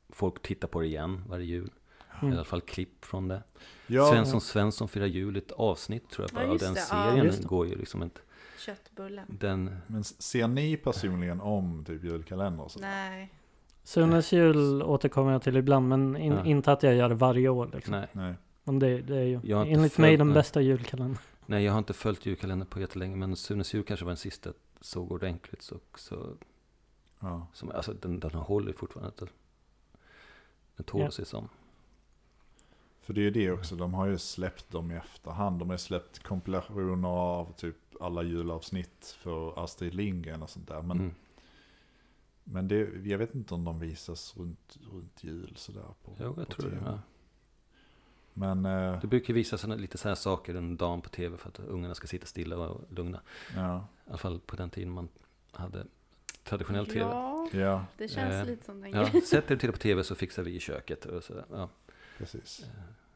Folk tittar på det igen varje jul. I Mm. alla fall klipp från det. Ja, Svensson Svensson firar jul, ett avsnitt tror jag Ja, bara just den det, ja. serien det. går ju liksom inte... Köttbullen. Den... men ser ni personligen om typ julkalender och så? Nej. Sunes jul återkommer jag till ibland men in, Ja. inte att jag gör det varje år. Liksom. Nej, Nej. Men det, det är ju enligt mig följt den den. bästa julkalendern. nej, jag har inte följt julkalendern på jättelänge, men Sunes jul kanske var den sista såg ordentligt. Så, så, Ja. som, alltså den, den håller fortfarande. Den, den tål Ja. se som. För det är ju det också, de har ju släppt dem i efterhand. De har släppt kompilationer av typ alla julavsnitt för Astrid Lindgren och sånt där. Men, Mm. men det, jag vet inte om de visas runt, runt jul sådär på Jo, jag på tror det. TV. Ja. Men, eh, Det brukar visa såna, lite så här saker en dag på tv för att ungarna ska sitta stilla och lugna. ja. I alla fall på den tiden man hade traditionell tv. Ja, Ja, det känns Eh, lite som den Ja, grejen. sätt er till på tv så fixar vi i köket. Och så, ja. precis.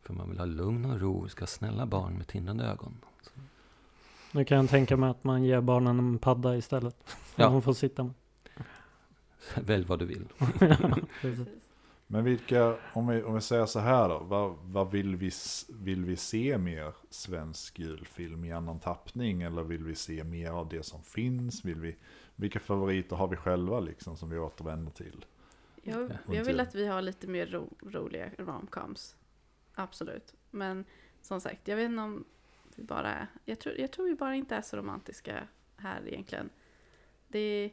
För man vill ha lugn och ro, ska ha snälla barn med tindrande ögon. Nu kan jag tänka mig att man ger barnen en padda istället. Ja. Ja. De får sitta med. Välj vad du vill. Precis. Men vilka, om vi, om vi säger så här då, vad, vad vill, vi, vill vi se mer svensk julfilm i annan tappning? Eller vill vi se mer av det som finns? Vill vi, vilka favoriter har vi själva liksom som vi återvänder till? Jag, Ja. jag vill att vi har lite mer ro, roliga romcoms. Absolut. Men som sagt, jag vet inte om vi bara är... Jag tror, jag tror vi bara inte är så romantiska här egentligen. Det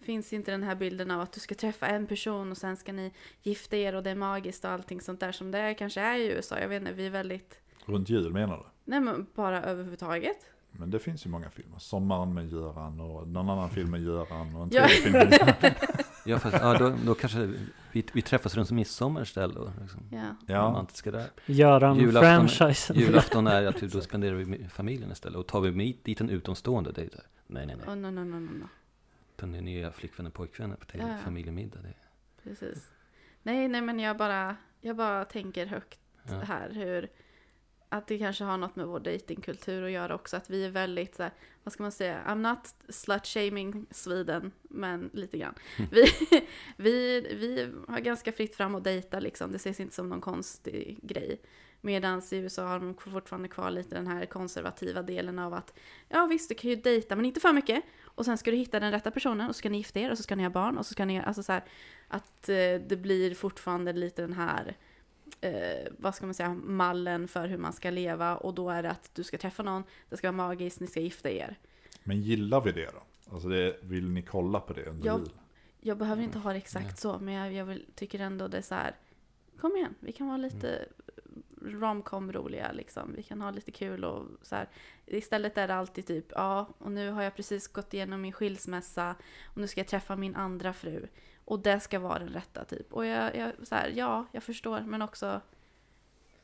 finns inte den här bilden av att du ska träffa en person och sen ska ni gifta er och det är magiskt och allting sånt där som det kanske är i USA. Jag vet inte, vi är väldigt... Runt jul menar du? Nej men bara överhuvudtaget. Men det finns ju många filmer. Sommaren med Göran och någon annan film med Göran och en tredje film med Göran. Ja, fast, ja då, då kanske vi, vi träffas runt midsommar istället. Liksom. Ja. Ja, Romantiska där. Göran Julafton- franchisen. Julafton är att då spenderar vi med familjen istället. Och tar vi med dit en utomstående, det är. Nej, nej, nej. Oh, no, no, no, no, no. Den nya flickvännen, pojkvännen till Ja, familjemiddag. Det, Precis. Nej, nej, men jag bara, jag bara tänker högt ja. här hur att det kanske har något med vår datingkultur att göra också. Att vi är väldigt så här, vad ska man säga, I'm not slut shaming Sweden, men lite grann. Mm. Vi, vi, vi har ganska fritt fram att dejta liksom, det ses inte som någon konstig grej. Medan i USA har de fortfarande kvar lite den här konservativa delen av att ja visst, du kan ju dejta men inte för mycket. Och sen ska du hitta den rätta personen och så ska ni gifta er och så ska ni ha barn och så ska ni, alltså så här, att eh, det blir fortfarande lite den här eh, vad ska man säga, mallen för hur man ska leva och då är det att du ska träffa någon, det ska vara magiskt, ni ska gifta er. Men gillar vi det då? Alltså det, vill ni kolla på det under Ja. jul? Jag behöver inte ha det exakt Nej. så, men jag, jag vill, tycker ändå det är så här, kom igen, vi kan vara lite romcom roliga liksom, vi kan ha lite kul och så här. Istället är det alltid typ, ja, och nu har jag precis gått igenom min skilsmässa och nu ska jag träffa min andra fru. Och det ska vara den rätta typ. Och jag, jag så här, ja, jag förstår, men också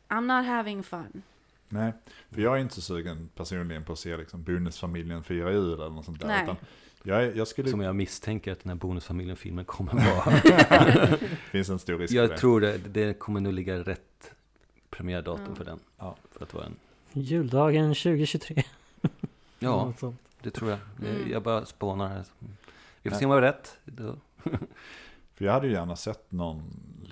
I'm not having fun. Nej, för jag är inte så sugen personligen på att se liksom bonusfamiljen fira jul eller något sånt där. Nej. Utan jag, jag skulle... Som jag misstänker att den här Bonusfamiljen-filmen kommer vara. det finns en stor risk för jag det. tror det, det kommer nog ligga rätt premiärdatum Ja. för den. Ja. För att vara en. Juldagen 2023. Ja, det tror jag. Mm. Jag bara spånar här. Vi får Nej. se om jag har rätt. Då. För jag hade ju gärna sett någon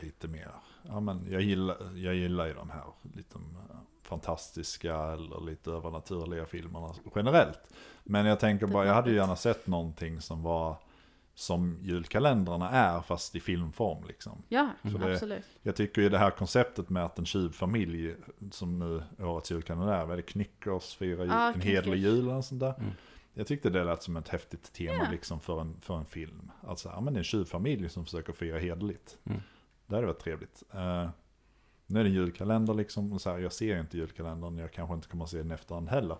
lite mer. Ja, men jag, gillar, jag gillar ju de här lite eh, fantastiska eller lite övernaturliga filmerna generellt. Men jag tänker bara, jag hade ju gärna sett någonting som var som julkalendrarna är fast i filmform liksom. Ja, För det- absolut. Jag tycker ju det här konceptet med att en tjuvfamilj, som nu årets julkalender är, vad är det, Knyckers firar Ja, en hedlig jul och sånt där. Mm. Jag tyckte det lät som ett häftigt tema Ja. liksom för, en, för en film. Alltså, ja men det är en tjuvfamilj som försöker fira hederligt. Mm. Det hade varit trevligt. Eh, nu är det en julkalender liksom, och så här, jag ser inte julkalendern, jag kanske inte kommer att se den efterhand heller.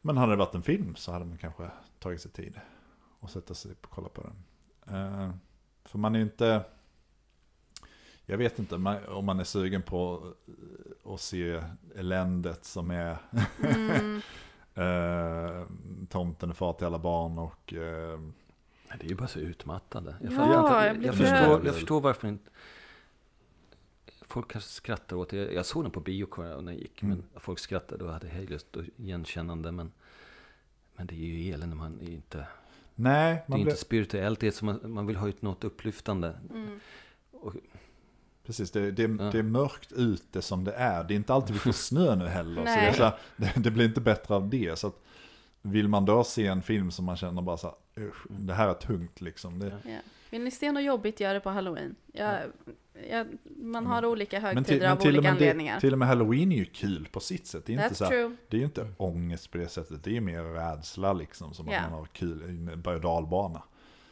Men hade det varit en film så hade man kanske tagit sig tid och sätta sig och kolla på den. Eh, för man är ju inte, jag vet inte om man är sugen på eh, att se eländet som är Mm, Eh, tomten är far till alla barn och eh, Det är ju bara så utmattande. Jag, Ja, jag jag, förstår, jag förstår varför inte Folk kanske skrattar åt det. Jag, jag såg den på bio när den gick. Mm. Men folk skrattade och hade hejdlöst och igenkännande. Men, men det är ju elände. Man inte, nej, det är inte spirituellt. Det är som man, man vill ha ut något upplyftande. Mm. Och, precis, det, det, Ja. det är mörkt ute som det är. Det är inte alltid vi får snö nu heller. så det, så här, det, det blir inte bättre av det. Så att, vill man då se en film som man känner bara så här, "Usch, det här är tungt liksom. Det, Ja. Ja. Vill ni se något jobbigt, gör det på halloween. Jag, jag, man har olika men högtider men av olika med anledningar. till och med halloween är ju kul på sitt sätt. Det är, inte så här, det är ju inte ångest på det sättet. Det är mer rädsla liksom. Som Ja. att man har kul berg och dalbana.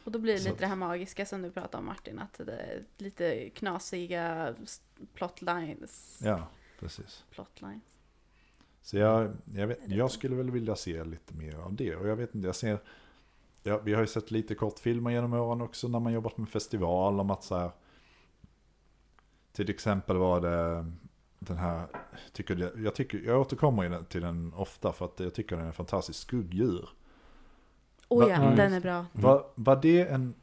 Och då blir det Så- lite det här magiska som du pratade om Martin, att det är lite knasiga plotlines. Ja, precis. Plotlines. Så jag, jag, vet, jag skulle väl vilja se lite mer av det. Och jag vet inte, jag ser... Ja, vi har ju sett lite kortfilmer genom åren också när man jobbat med festival om att så här... Till exempel var det den här... Tycker det, jag, tycker, jag återkommer till den ofta för att jag tycker den är en fantastisk skugdjur. Oh Va- ja, Ja, den just är bra. Mm. Var, var det en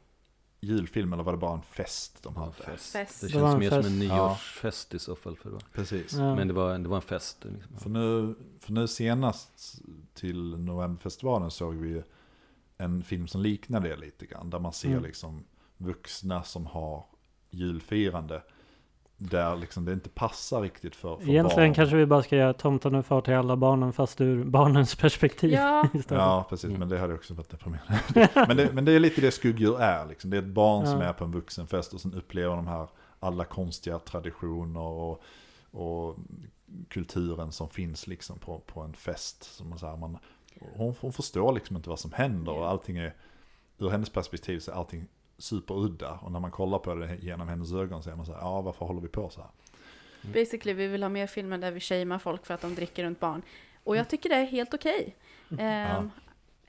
julfilm eller var det bara en fest de ja, hade? fest. Fest. Det Det var känns en mer som fest. en Ja. nyårsfest i så fall. För det var. Precis. Ja. Men det var, det var en fest. Liksom. För nu, för nu senast till Novemberfestivalen såg vi ju en film som liknar det lite grann. Där man ser Mm. liksom vuxna som har julfirande. Där liksom det inte passar riktigt för, för Egentligen barn. kanske vi bara ska göra Tomten är far till alla barnen fast ur barnens perspektiv Ja. Ja, precis. Mm. Men det hade också varit deprimerande. men, det, men det är lite det skugdjur är. Liksom. Det är ett barn som Ja. är på en vuxenfest och sen upplever de här alla konstiga traditioner och, och kulturen som finns liksom på, på en fest. Som man, så här, man, hon, hon förstår liksom inte vad som händer och allting är, ur hennes perspektiv så är allting superudda. Och när man kollar på det genom hennes ögon så är man så här, ja varför håller vi på så här? basically vi vill ha mer filmer där vi shamear folk för att de dricker runt barn. Och jag tycker det är helt okej. Ehm,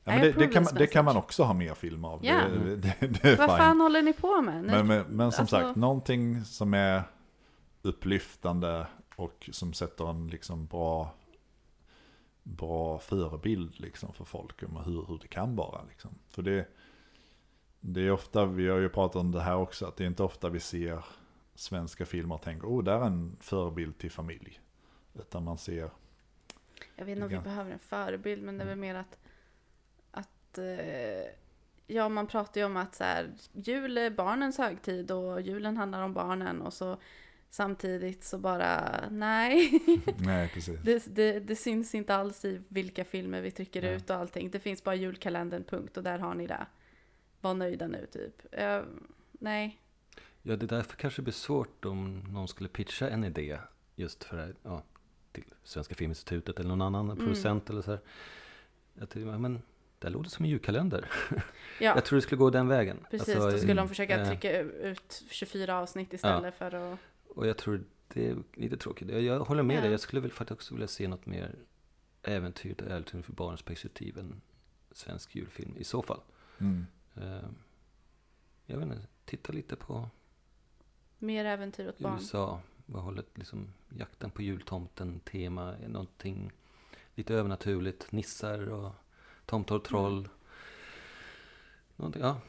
Ja, men det, det, kan, man- det kan man också ha mer film av. Ja. Det, det, det är Vad fan håller ni på med? Men, men, men som alltså- sagt, någonting som är upplyftande och som sätter en liksom bra, bra förebild liksom för folk om hur, hur det kan vara. Liksom. För det, det är ofta, vi har ju pratat om det här också, att det är inte ofta vi ser svenska filmer och tänker, oh, där är en förebild till familj. Utan man ser, Jag vet inte om vi Ja. behöver en förebild, men det är väl Mm. mer att, att eh, ja, man pratar ju om att så här, jul är barnens högtid och julen handlar om barnen och så samtidigt så bara, nej, nej precis. det, det, det syns inte alls i vilka filmer vi trycker Nej. ut och allting. Det finns bara julkalendern, punkt, och där har ni det. Var nöjda nu, typ. Eh, nej, Ja, det är därför kanske det blir svårt om någon skulle pitcha en idé just för ja, till Svenska Filminstitutet eller någon annan Mm. producent eller så här. Jag tycker, ja, men det låter som en julkalender. ja. Jag tror det skulle gå den vägen. Precis, Alltså, då skulle de försöka eh, trycka ut 24 avsnitt istället för att... Och jag tror det är lite tråkigt. Jag, jag håller med Ja. dig. Jag skulle väl faktiskt också vilja se något mer äventyr, äventyr för barnens perspektiv än svensk julfilm i så fall. Mm. Eh, jag vet inte, titta lite på Mer äventyr åt barn. USA. Vad håller liksom jakten på jultomten tema? Någonting lite övernaturligt? Nissar och tomtar och troll. Mm. Någonting, ja.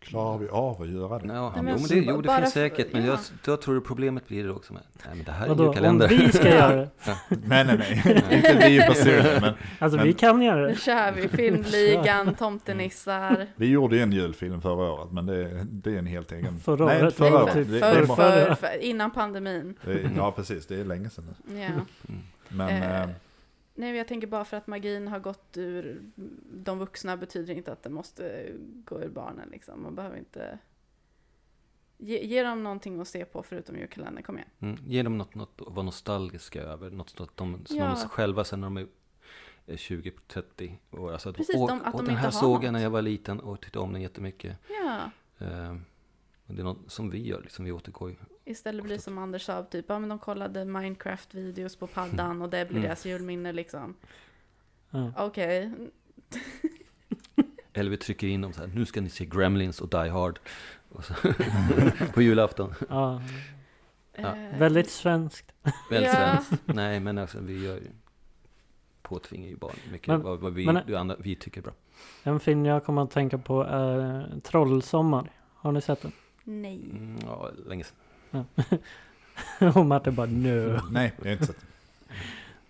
Klarar vi av att göra det? ja men jo, men alltså, det, jo, det finns för- säkert. Men ja. jag, jag tror problemet blir det också med. Nej, men det här är Vadå, om julkalender. vi ska göra det? Nej, nej, nej. inte vi personligen, men Alltså Men- vi kan göra Nu det. kör vi Filmligan, Tomtenissar. Vi gjorde ju en julfilm förra året, men det, det är en helt egen... Förra Nej, året, förra nej, året. typ för, för, förra. för, innan pandemin. ja, precis. Det är länge sedan nu. Ja. Mm. Men Eh, eh, Nej, jag tänker bara för att magin har gått ur de vuxna betyder inte att det måste gå ur barnen. Liksom. Man behöver inte... Ge, ge dem någonting att se på förutom julkalendern, kom igen. Mm. Ge dem något, något att vara nostalgiska över. Något som de, som Ja. de själva sen när de är eh, 20-30 år. Alltså, Precis, åh, de- att åh, de den inte här såg jag något. när jag var liten och tyckte om den jättemycket. Ja. Och det är något som vi gör, liksom, vi återgår. Istället blir det som Anders sa, typ, ja men de kollade Minecraft-videos på paddan och det blir Mm. deras julminne liksom. Ja. Okej, Eller vi trycker in dem så här, nu ska ni se Gremlins och Die Hard. Och så, på julafton. Ja, Ja. eh, väldigt svenskt. Väldigt Ja. svenskt. Nej, men alltså vi gör ju påtvingar ju barn mycket Men- vad, vad vi, men- du andra, vi tycker är bra. En film jag kommer att tänka på är Trollsommar. Har ni sett den? Nej. Mm, ja, länge sedan. Och Martin bara nu. Nej, jag har inte sett det.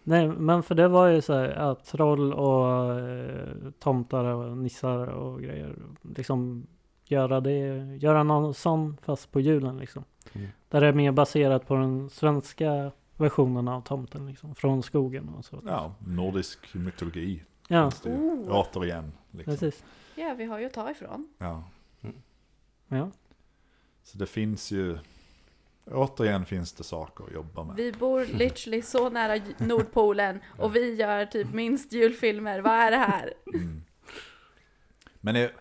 Nej, men för det var ju så här att troll och eh, tomtar och nissar och grejer. Liksom göra det, göra någon sån fast på julen liksom. Mm. Där det är mer baserat på den svenska versionen av tomten liksom. Från skogen och så. Ja, nordisk mytologi. Ja, det. Oh. Återigen. Liksom. precis. Ja, vi har ju att ta ifrån. Ja. Ja. Så det finns ju, återigen finns det saker att jobba med. Vi bor literally så nära Nordpolen och vi gör typ minst julfilmer. Vad är det här? Mm. Men är, är,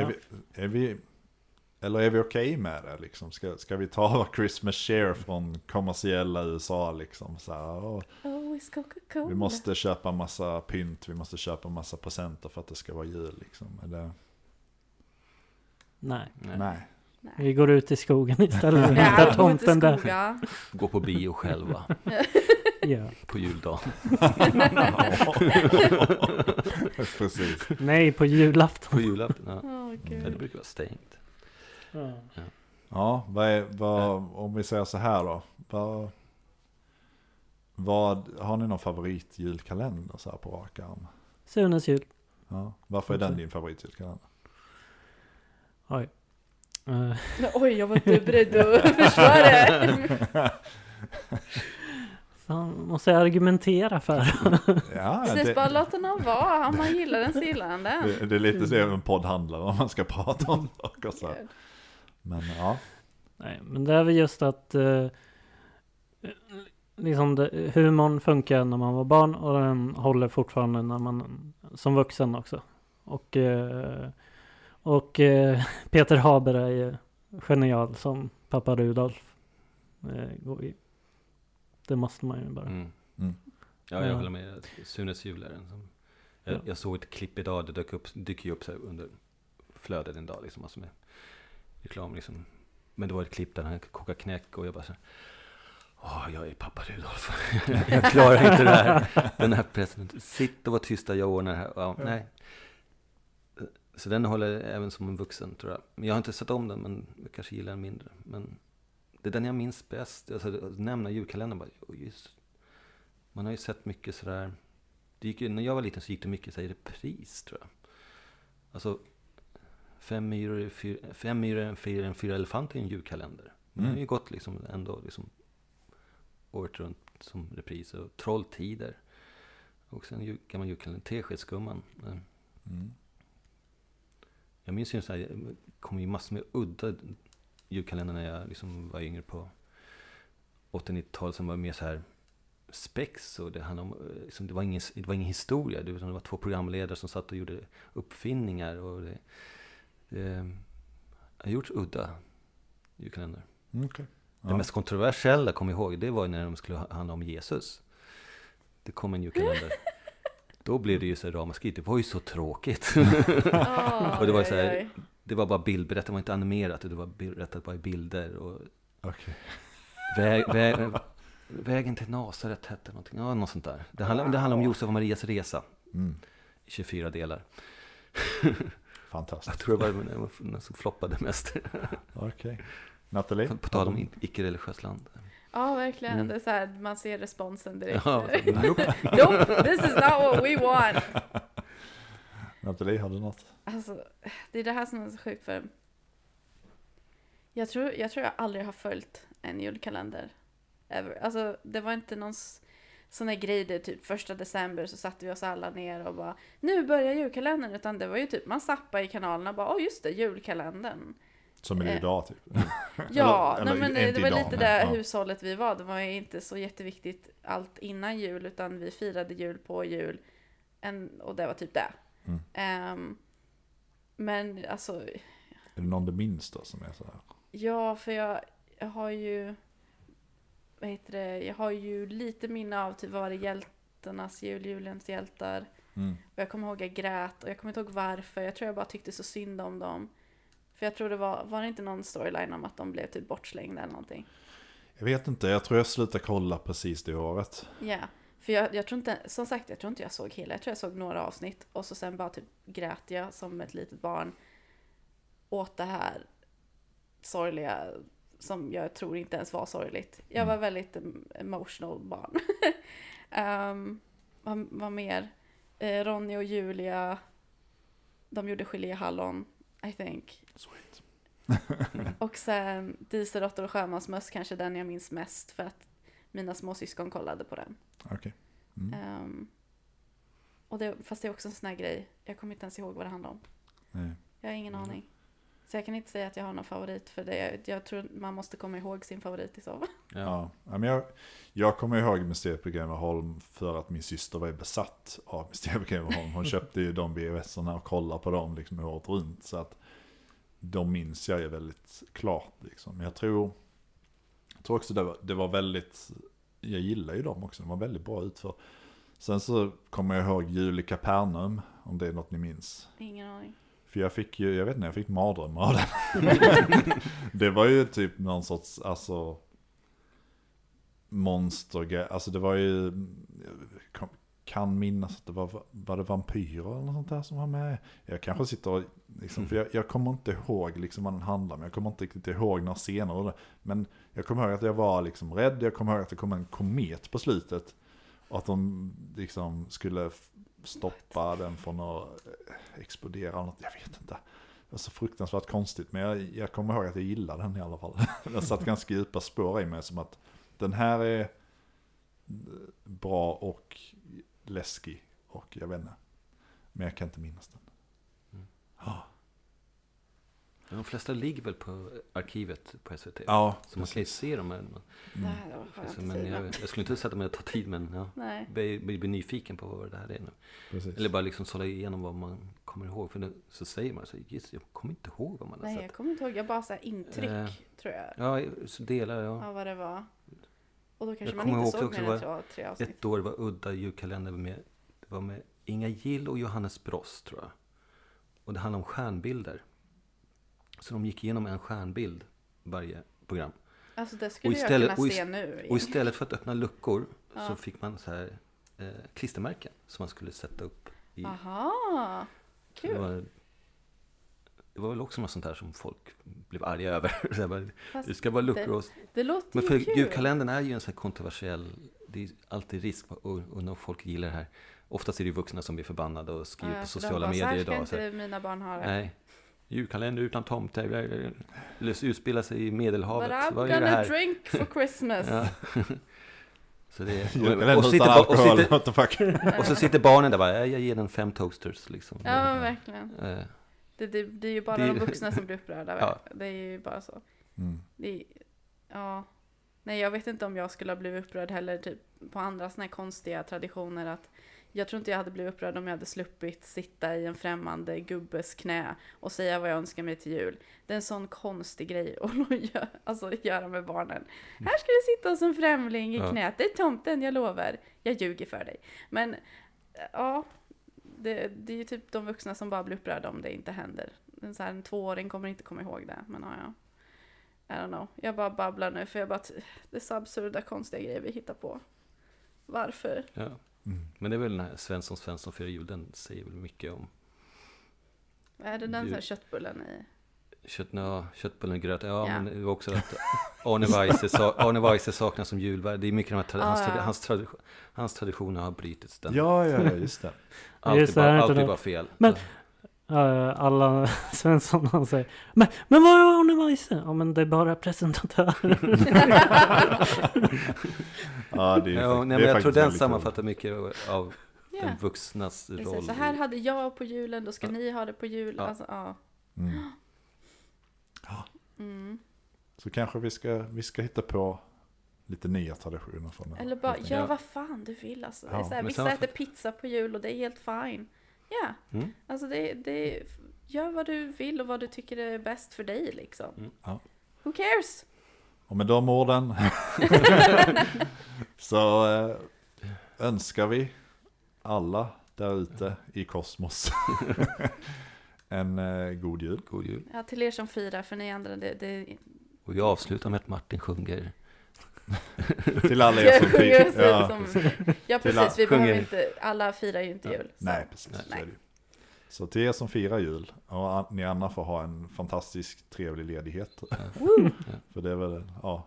Ja. vi, är vi, eller är vi okej med det liksom? Ska, ska vi ta Christmas share från kommersiella USA liksom? Så här, åh, Oh, it's Coca-Cola. vi måste köpa massa pynt, vi måste köpa massa presenter för att det ska vara jul liksom. Är det, Nej. Nej. nej. Nej. Vi går ut i skogen istället och Ja, hittar tomten där. skoga. Gå på bio själva Ja. på juldagen. Precis. Nej, på julafton. På julafton, ja. Ja. Det brukar vara stängt. Ja. Ja, vad är, vad, om vi säger så här då. Vad, vad, har ni någon favorit julkalender så här på rak arm? Sunes jul. Ja, varför är den din favoritjulkalender? Oj. Eh, Oj, jag var inte beredd att försvara det. fan, måste jag argumentera för? Ja, Precis, bara låt honom vara. Om man gillar den så gillar han den. det, det är lite det en podd handlar om, man ska prata om saker så. Men ja, Nej, men det är väl just att eh, liksom det, humorn funkar när man var barn och den håller fortfarande när man som vuxen också. Och, eh, och eh, Peter Haber är ju genial som pappa Rudolf. Eh, det måste man ju bara. Mm. Mm. Ja, jag Ja. håller med. Sunes jul är den som... Jag, Ja. jag såg ett klipp idag, det dök upp, dyker ju upp så här under flödet en dag, liksom, alltså med reklam liksom. Men det var ett klipp där han kokar knäck och jag bara så här, Åh, jag är pappa Rudolf. jag klarar inte det här. Den här pressen. Sitt och var tysta, jag ordnar det här. Ja, nej. Så den håller även som en vuxen tror jag. Men jag har inte sett om den, men jag kanske gillar den mindre. Men det är den jag minns bäst. Alltså, nämna julkalendern bara, "Oj, just. Man har ju sett mycket sådär. Det gick när jag var liten så gick det mycket så här, i repris tror jag. Alltså, fem myror, i fyr, fem myror, en fyra, elefanter i en julkalender. Men det har ju Mm. gått liksom ändå liksom året runt som repris. Och Trolltider. Också en jul, gammal julkalender. Teskedsgumman. Mm. Jag minns ju sån här, det kom ju massor med udda julkalendrar när jag liksom var yngre på 80-90-talet som var mer så här spex och det handlade om, eh, liksom, det, var ingen, det var ingen historia, det var, det var två programledare som satt och gjorde uppfinningar och det, det har gjorts udda julkalender. Mm. Det Ja. mest kontroversiella, kom jag ihåg, det var när de skulle ha- handla om Jesus. Det kom en julkalender. Då blev det ju så ramaskri, det var ju så tråkigt. Åh, Och det var så här- oj. Det var bara bildberättat, det var inte animerat, det var berättat bara i bilder. Och Okej. väg, väg, vägen till Nasaret hette någonting, ja något sånt där. Det handlar, det handlar om Josef och Marias resa Mm. i 24 delar. Fantastiskt. Jag tror det var den- som floppade mest. Okej. Nathalie? På tal om icke-religiöst land. Ja, verkligen. Mm. Det är så här, man ser responsen direkt. Ja, nope. nope, this is not what we want. Nathalie, har du något? Alltså, det är det här som är så sjukt för jag tror, jag tror jag aldrig har följt en julkalender. Ever. Alltså, det var inte någon sån här grej där typ första december så satte vi oss alla ner och bara nu börjar julkalendern. Utan det var ju typ man zappade i kanalerna och bara åh just det, julkalendern. Som är det Eh. idag typ? Ja, Eller- nej, men det, var idag, lite det ja. hushållet vi var. Det var ju inte så jätteviktigt allt innan jul utan vi firade jul på jul. En, och det var typ det. Mm. Ehm, men alltså, Är det någon du minns då som är så här? ja för jag, jag har ju, vad heter det, jag har ju lite minne av typ vad var det hjältarnas jul, julens hjältar. Mm. Och jag kommer ihåg jag grät och jag kommer inte ihåg varför. Jag tror jag bara tyckte så synd om dem. För jag tror det var, var det inte någon storyline om att de blev typ bortslängda eller någonting? Jag vet inte, jag tror jag slutade kolla precis det året. Ja, För jag, jag tror inte, som sagt, jag tror inte jag såg hela. Jag tror jag såg några avsnitt och så sen bara typ grät jag som ett litet barn åt det här sorgliga som jag tror inte ens var sorgligt. Jag var Mm. väldigt em- emotional barn. um, vad, vad mer? Eh, Ronny och Julia, de gjorde geléhallon, I think. Sweet. Och sen Dieselråttor och sjömansmöss, kanske den jag minns mest för att mina små syskon kollade på den. Okej. Mm. Ehm, och det, fast det är också en sån här grej, jag kommer inte ens ihåg vad det handlar om. Nej. Jag har ingen Mm. aning. Så jag kan inte säga att jag har någon favorit för det. Jag tror man måste komma ihåg sin favorit i så fall. Ja. Ja. Men jag, jag kommer ihåg Mysteriet på Greveholm för att min syster var besatt av Mysteriet på Greveholm. Hon köpte ju de VHS-erna och kollade på dem liksom året runt. Så att de minns jag ju väldigt klart. Liksom. Jag tror, jag tror också det var, det var väldigt, jag gillar ju dem också, de var väldigt bra utför. Sen så kommer jag ihåg Jul i Kapernaum, om det är något ni minns. Ingen aning. För jag fick ju, jag vet inte, jag fick mardrömmar av den. det var ju typ någon sorts, alltså monstergrej. Alltså det var ju, kan, minnas att det var, var det vampyrer eller något sånt där som var med. Jag kanske sitter och, liksom, för jag, jag kommer inte ihåg liksom vad den handlar om. Jag kommer inte riktigt ihåg några scener. Men jag kommer ihåg att jag var liksom rädd. Jag kommer ihåg att det kom en komet på slutet. Och att de liksom skulle stoppa den från att eh, explodera eller något. Jag vet inte. Det var så fruktansvärt konstigt. Men jag, jag kommer ihåg att jag gillade den i alla fall. Den satt ganska djupa spår i mig. Som att den här är eh, bra och läskig. Och jag vet inte. Men jag kan inte minnas den. Mm. Ja, De flesta ligger väl på arkivet på SVT. ja Så man kan ju se dem. Men, Mm. Nej, det har jag så, inte men jag, jag skulle inte sätta mig och ta tid, men ja. Nej. Blir, blir, nyfiken på vad det här är nu. precis. Eller bara liksom sålla igenom vad man kommer ihåg. För nu, så säger man så just, jag kommer inte ihåg vad man har Nej, jag sett. kommer inte ihåg. Jag bara så här intryck, Eh, tror jag. Ja, så delar jag. Av vad det var. Och då kanske Jag man inte såg också mer än tre, tre avsnitt. Ett år var udda julkalender med, det var med Inga Gill och Johannes Brost tror jag. Och det handlade om stjärnbilder. Så de gick igenom en stjärnbild varje program. Alltså det skulle istället- jag kunna ist- se nu. Och istället för att öppna luckor Ja. så fick man så här eh, klistermärken som man skulle sätta upp i. Aha, Det kul. var, det var väl också något sånt där som folk blev arga över. Bara, det ska vara luckor det- och... det låter Men för kul. julkalendern är ju en sån här kontroversiell... Det är alltid risk och undrar om folk gillar det här. Oftast är det ju vuxna som blir förbannade och skriver Ja, på sociala bara, så här medier ska idag. Så här, inte mina barn ha det. nej, julkalender utan tomte. Utspelar sig i Medelhavet. But I'm Vad är det gonna här? drink for Christmas. Ja. så det är, och, så sitter, och, sitter, fuck. och så sitter barnen där bara, "Ja, jag ger den fem toasters liksom. Ja, verkligen. Det, det, det är ju bara Det- de vuxna som blir upprörda. Ja. Det är ju bara så. Mm. Det ja. Nej, jag vet inte om jag skulle ha blivit upprörd heller typ på andra såna här konstiga traditioner. Att jag tror inte jag hade blivit upprörd om jag hade sluppit sitta i en främmande gubbes knä och säga vad jag önskar mig till jul. Det är en sån konstig grej att göra, alltså, göra med barnen. Här ska du sitta hos en främling i knät. Det är tomten, jag lovar. Jag ljuger för dig. Men ja, det, det är ju typ de vuxna som bara blir upprörda om det inte händer. En, så här, en tvååring kommer inte komma ihåg det. Men ja, ja. I don't know. Jag bara babblar nu för jag bara... Det är så absurda konstiga grejer vi hittar på. Varför? ja. Mm. Men det är väl den här Svensson Svensson firar jul, den säger väl mycket om Är det den här köttbullen i? Kött, ja, köttbullen och gröt. Ja, Ja. men det var också att Arne Weise, sa, Arne Weise saknas som julvärd. Det är mycket de här tra- Ah, hans, tra- hans, tradition, hans traditioner har brutits. Den. Ja, ja, ja, just det. alltid Just det, är bara, det- bara fel. Men- Uh, alla Svensson han säger men, men vad är Arne Weise? Ja men det är bara presentatör. Ja, det är, ja, nej, det men jag tror den sammanfattar mycket av Ja. den vuxnas Precis, roll. Så här i- hade jag på julen, då ska Ja. ni ha det på jul. Ja. Alltså, ja. Mm. Mm. Så kanske vi ska, vi ska hitta på lite nya traditioner från Eller bara, gör Ja. vad fan du vill alltså. Det är Ja, så här, vissa äter pizza på jul och det är helt fine. Ja, Mm. alltså det, det, gör vad du vill och vad du tycker är bäst för dig liksom. Mm. Ja. Who cares? Och med de orden så eh, önskar vi alla där ute i kosmos en eh, god jul. God jul. Ja, till er som firar, för ni andra, det, det Och vi avslutar med att Martin sjunger Till alla er Jag som så Ja, som, ja precis, vi sjunger. behöver inte, alla firar ju inte jul. så. Nej, precis. Så, Nej. är det ju. så till er som firar jul, och ni andra får ha en fantastisk trevlig ledighet. För det är väl, ja.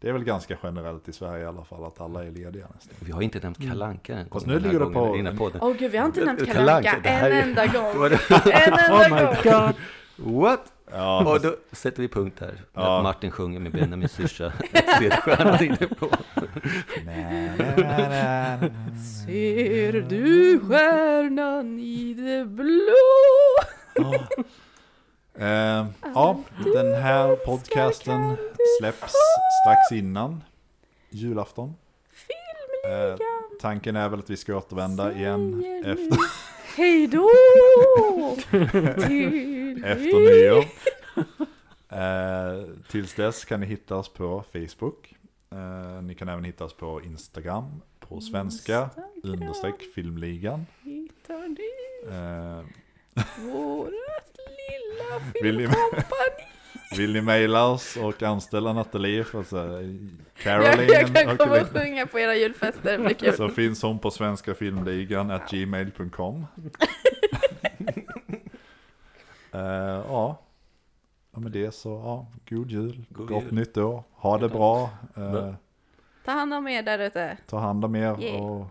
Det är väl ganska generellt i Sverige i alla fall att alla är lediga nästan. Vi har inte nämnt Kalle Anka än. Fast nu ligger det på- i den här podden. Åh gud, vi har inte nämnt Kalle Kalle Anka, Anka det en enda gång. En Oh enda my gång. god! What? Ja, Och då sätter vi punkt här. Ja. Att Martin sjunger med Benjamin Syrsa. Ledstjärnan inne på. Ser du stjärnan i det blå? Eh, ja, den här podcasten släpps strax innan julafton. Eh, tanken är väl att vi ska återvända igen efter, Hej då! Efter nyår. Eh, tills dess kan ni hitta oss på Facebook. Eh, ni kan även hitta oss på Instagram på svenska understreck filmligan. Hittar ni Eh, vårat lilla Vill ni- filmkompani? vill ni mejla oss och anställa Nathalie för att säga Jag, Caroline jag kan komma och sjunga på era julfester, det blir kul. så finns hon på svenska filmligan at gmail.com. Eh, ja. ja, med det så, ja, god jul, God gott jul. nytt år, ha det bra, eh, Bra. Ta hand om er där ute. ta hand om er Yeah. och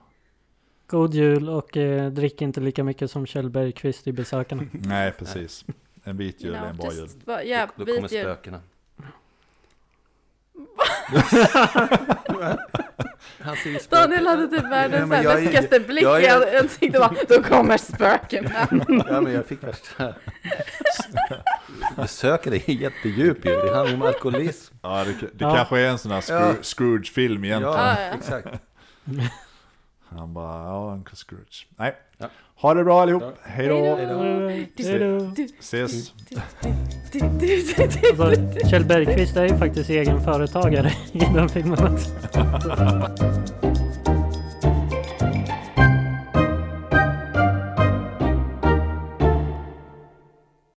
God jul och eh, drick inte lika mycket som Kjell Bergqvist i Besökarna. nej precis, en vit jul är en bra jul. just, va- ja, Då kommer vit jul. spökena. Han ser ju spöken. Daniel hade typ Ja, världens ja, är- läskigaste blick jag i är- ansiktet. bara, Då kommer spökena. Ja, men jag fick värsta... Besökare är jättedjup ju. Det handlar ju om alkoholism. Ja, det, det Ja. kanske är en sån här Scroo- Ja. Scrooge-film egentligen. Ja, ja. exakt. Han bara, ja, Uncle Scrooge. Nej, Ja. Ha det bra allihop, hej då, ses. Alltså, Kjell Bergqvist är ju faktiskt egenföretagare i den filmen också.